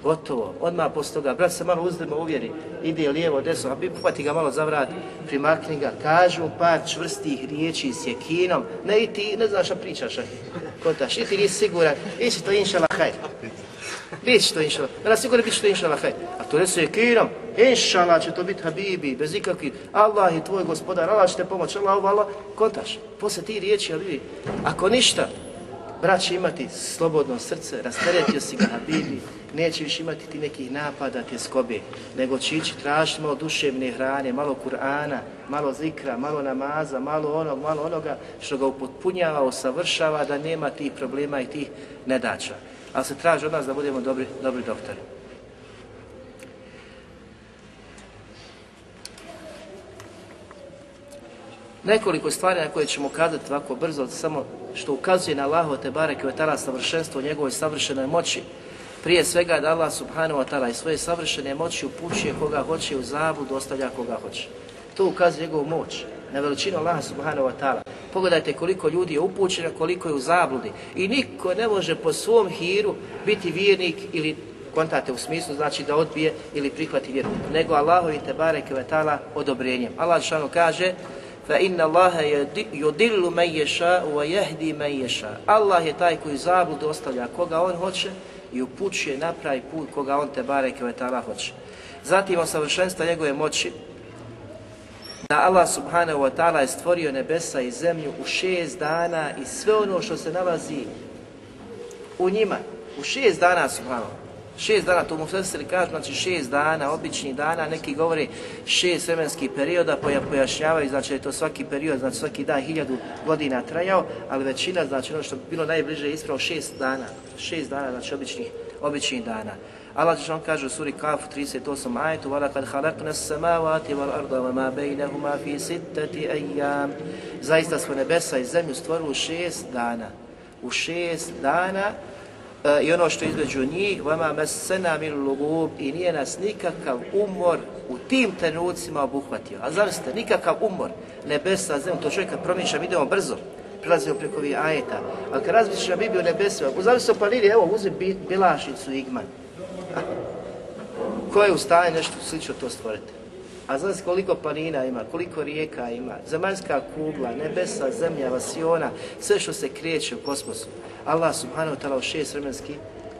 gotovo, odmah posle toga, brat se malo uzdrma uvjeri, ide lijevo, desno, a bi ga malo za vrat, primakni ga, kažu par čvrstih riječi s jekinom, ne i ti, ne znaš šta pričaš, kontaš, i ti nisi siguran, ići to inšala hajr. Biće to inšala, da sigurno biće to inšala hajr. A to resu jekinom, inšala će to biti habibi, bez ikakvi, Allah je tvoj gospodar, Allah će te pomoći, Allah, Allah, kontaš, posle ti riječi, ali ako ništa, brat će imati slobodno srce, rasteretio si ga Habibi, neće više imati ti nekih napada, te skobe, nego će ići tražiti malo duševne hrane, malo Kur'ana, malo zikra, malo namaza, malo onog, malo onoga što ga upotpunjava, usavršava, da nema tih problema i tih nedača. Ali se traži od nas da budemo dobri, dobri doktori. Nekoliko stvari na koje ćemo kazati ovako brzo, samo što ukazuje na Allaho te bareke ve ta'ala savršenstvo njegove savršenoj moći. Prije svega da Allah subhanahu wa ta'ala i svoje savršene moći upućuje koga hoće u zabludu, ostavlja koga hoće. To ukazuje njegovu moć na veličinu Allaha subhanahu wa ta'ala. Pogledajte koliko ljudi je upućeno, koliko je u zabludi. I niko ne može po svom hiru biti vjernik ili kontate u smislu znači da odbije ili prihvati vjeru, nego Allahovi te bareke ve ta'ala odobrenjem. Allah šano kaže fa inna Allaha yudillu man yasha wa yahdi man yasha. Allah je taj koji zabludu ostavlja koga on hoće i upućuje na pravi put koga on te bareke ve ta'ala hoće. Zatim o savršenstva njegove moći da Allah subhanahu wa ta'ala je stvorio nebesa i zemlju u šest dana i sve ono što se nalazi u njima, u šest dana subhanahu Šest dana, to mu sve kažu, znači šest dana, obični dana, neki govori šest vremenskih perioda, poja pojašnjavaju, znači da je to svaki period, znači svaki dan hiljadu godina trajao, ali većina, znači ono što bi bilo najbliže je ispravo šest dana, šest dana, znači običnih, običnih dana. Allah će on kaže u suri Kaf 38 ajetu وَلَقَدْ خَلَقْنَا السَّمَاوَاتِ وَالْأَرْضَ وَمَا بَيْنَهُمَا فِي سِتَّةِ أَيَّامِ Zaista smo nebesa i zemlju stvorili u šest dana. U šest dana e, i ono što između njih vama mesena min lugub i nije nas nikakav umor u tim trenucima obuhvatio. A zavisite, nikakav umor, nebesa, zemlja, to čovjek kad promišljam, idemo brzo, prelazimo preko ovih ajeta. Ali kad razmišljam Bibliju nebesima, zavisite o planini, evo, uzim bilašicu Igman. Ko je u stanju nešto slično to stvoriti? A znaš koliko planina ima, koliko rijeka ima, zemaljska kugla, nebesa, zemlja, vasiona, sve što se kreće u kosmosu. Allah subhanahu wa ta'ala u šest vremenski,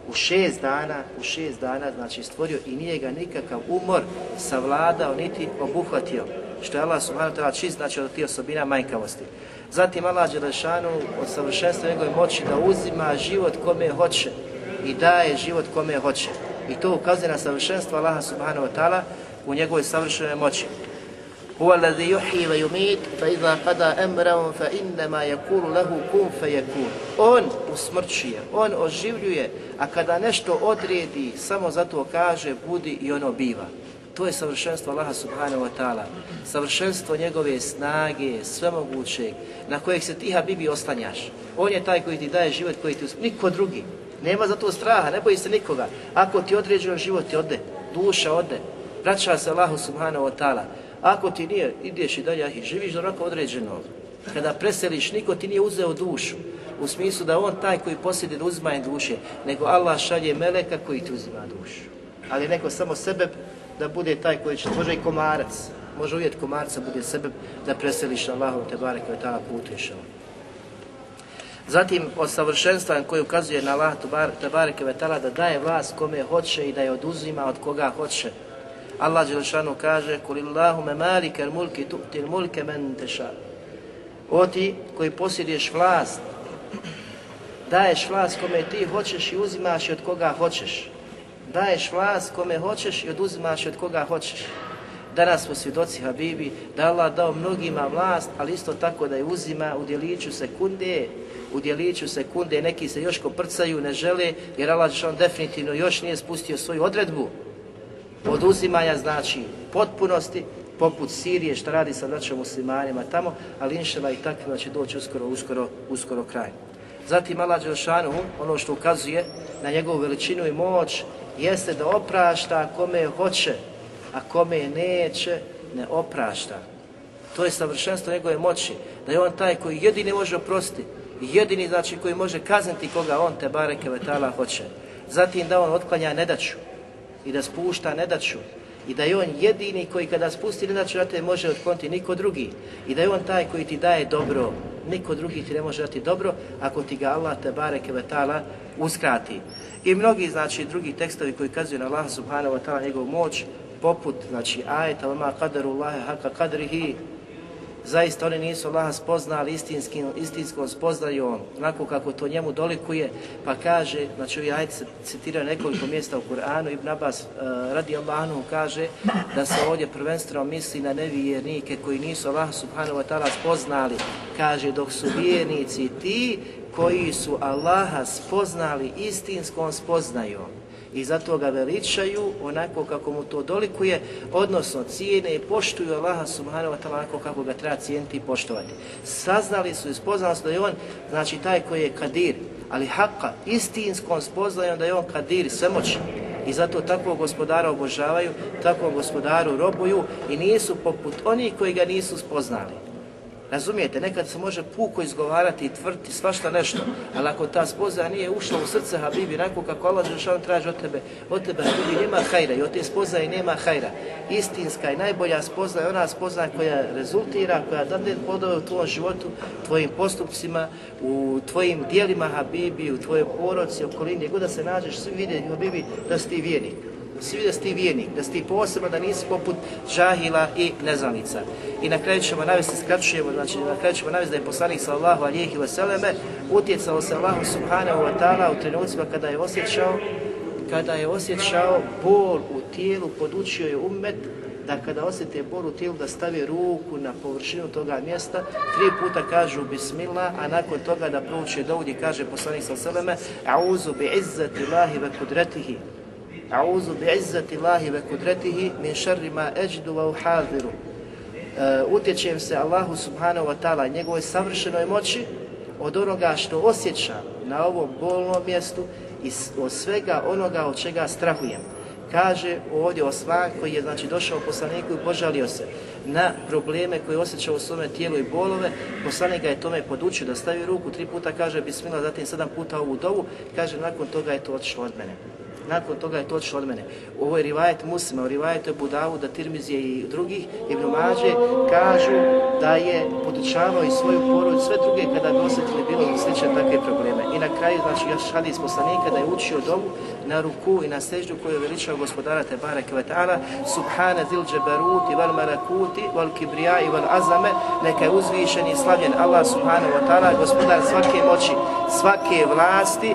u šest dana, u šest dana, znači stvorio i nije ga nikakav umor savladao, niti obuhvatio. Što je Allah subhanahu ta'ala čist, znači od tih osobina manjkavosti. Zatim Allah Đelešanu od savršenstva njegove moći da uzima život kome hoće i daje život kome hoće. I to ukazuje na savršenstvo Allaha subhanahu wa ta'ala u njegovoj savršenoj moći. Huwa alladhi yuhyi wa yumit fa idha qada amran fa inma yaqulu lahu kun fayakun. On usmrćuje, on oživljuje, a kada nešto odredi, samo zato kaže budi i ono biva. To je savršenstvo Allaha subhanahu wa ta'ala. Savršenstvo njegove snage, svemogućeg, na kojeg se ti Habibi oslanjaš. On je taj koji ti daje život, koji ti usmrćuje, niko drugi. Nema za to straha, ne boji se nikoga. Ako ti određuje život, ti ode, duša ode, vraća se Allahu subhanahu wa ta'ala. Ako ti nije, ideš i dalje i živiš do roka određenog. Kada preseliš, niko ti nije uzeo dušu. U smislu da on taj koji posjede da uzima duše, nego Allah šalje meleka koji ti uzima dušu. Ali neko samo sebe da bude taj koji će, može i komarac, može uvijek komarca bude sebe da preseliš na Allahom te barek koji tada putuješ. Zatim od savršenstva koje ukazuje na Allah te bareke vetala da daje vlast kome hoće i da je oduzima od koga hoće. Allah Đelešanu kaže Kulillahume malike mulki tu'til mulke men teša. O ti koji posjeduješ vlast, daješ vlast kome ti hoćeš i uzimaš od koga hoćeš. Daješ vlast kome hoćeš i oduzimaš od koga hoćeš. Danas smo svjedoci Habibi da Allah dao mnogima vlast, ali isto tako da je uzima u djeliću sekunde, u djeliću sekunde, neki se još koprcaju, ne žele, jer Allah on definitivno još nije spustio svoju odredbu oduzimanja, znači potpunosti, poput Sirije, što radi sa našim muslimanima tamo, ali inšala i takvima će doći uskoro, uskoro, uskoro kraj. Zatim Allah Đelšanu, ono što ukazuje na njegovu veličinu i moć, jeste da oprašta kome hoće, a kome neće, ne oprašta. To je savršenstvo njegove moći, da je on taj koji jedini može oprostiti, jedini znači koji može kazniti koga on te bareke vetala hoće. Zatim da on otklanja nedaću i da spušta nedaću i da je on jedini koji kada spusti nedaću na te može otkloniti niko drugi i da je on taj koji ti daje dobro, niko drugi ti ne može dati dobro ako ti ga Allah te bareke vetala uskrati. I mnogi znači drugi tekstovi koji kazuju na Allah subhanahu wa ta'ala njegovu moć poput znači ajeta ma qadaru Allahe haka qadrihi Zaista oni nisu Allaha spoznali istinskim, istinskom spoznaju on, onako kako to njemu dolikuje, pa kaže, znači ovi ajde se citiraju nekoliko mjesta u Kur'anu, Ibn Abbas eh, uh, radi Allahanu kaže da se ovdje prvenstveno misli na nevjernike koji nisu Allaha subhanahu wa ta'ala spoznali, kaže dok su vjernici ti koji su Allaha spoznali istinskom spoznajom i zato ga veličaju onako kako mu to dolikuje, odnosno cijene i poštuju Allaha subhanahu wa ta'ala onako kako ga treba cijeniti i poštovati. Saznali su i spoznali su da je on, znači taj koji je kadir, ali haka, istinskom spoznajom da je on kadir, svemoćni. I zato takvog gospodara obožavaju, takvog gospodaru robuju i nisu poput onih koji ga nisu spoznali. Razumijete, nekad se može puko izgovarati i tvrti svašta nešto, ali ako ta spoznaja nije ušla u srce Habibi, onako kako Allah Žešan traži od tebe, od tebe Habibi nema hajra i od te spoznaje nema hajra. Istinska i najbolja spoznaja je ona spoznaja koja rezultira, koja dade podove u tvojom životu, tvojim postupcima, u tvojim dijelima Habibi, u tvojoj poroci, okolini, gdje god da se nađeš, svi vide Habibi da si ti vjernik se vidi da si ti vijenik, da si ti posebno, da nisi poput žahila i neznalica. I na kraju ćemo navesti, skraćujemo, znači na kraju ćemo navesti da je poslanik sallahu alijih i veseleme utjecao se Allahu subhanahu wa ta'ala u trenucima kada je osjećao kada je osjećao bol u tijelu, podučio je umet da kada osjete bol u tijelu da stavi ruku na površinu toga mjesta, tri puta kažu bismillah, a nakon toga da prouče dovdje kaže poslanik sa seleme, a'uzu bi izzati lahi ve kudretihi, A'udhu bi'izzati Allahi ve kudretihi min sharri ma ajidu wa uhadiru. Uh, utječem se Allahu subhanahu wa ta'ala njegovoj savršenoj moći od onoga što osjećam na ovom bolnom mjestu i od svega onoga od čega strahujem. Kaže ovdje Osman koji je znači došao poslaniku i požalio se na probleme koje osjećao u svome tijelu i bolove. Poslanik ga je tome podučio da stavi ruku tri puta, kaže bismillah, zatim sedam puta ovu dovu, kaže nakon toga je to otišlo od mene nakon toga je to otišlo od mene. Ovo je rivajet muslima, u rivajetu je Budavu, da Tirmizije i drugih, Ibn Mađe, kažu da je podučavao i svoju porodicu, sve druge kada bi osjetili bilo slične takve probleme. I na kraju, znači, još hadis poslanika da je učio domu na ruku i na seždu koju je veličao gospodara Tebara Kvetala, Subhana zil džebaruti, val marakuti, val kibrija i val azame, neka je uzvišen i slavljen Allah Subhanahu wa ta'ala, gospodar svake moći, svake vlasti,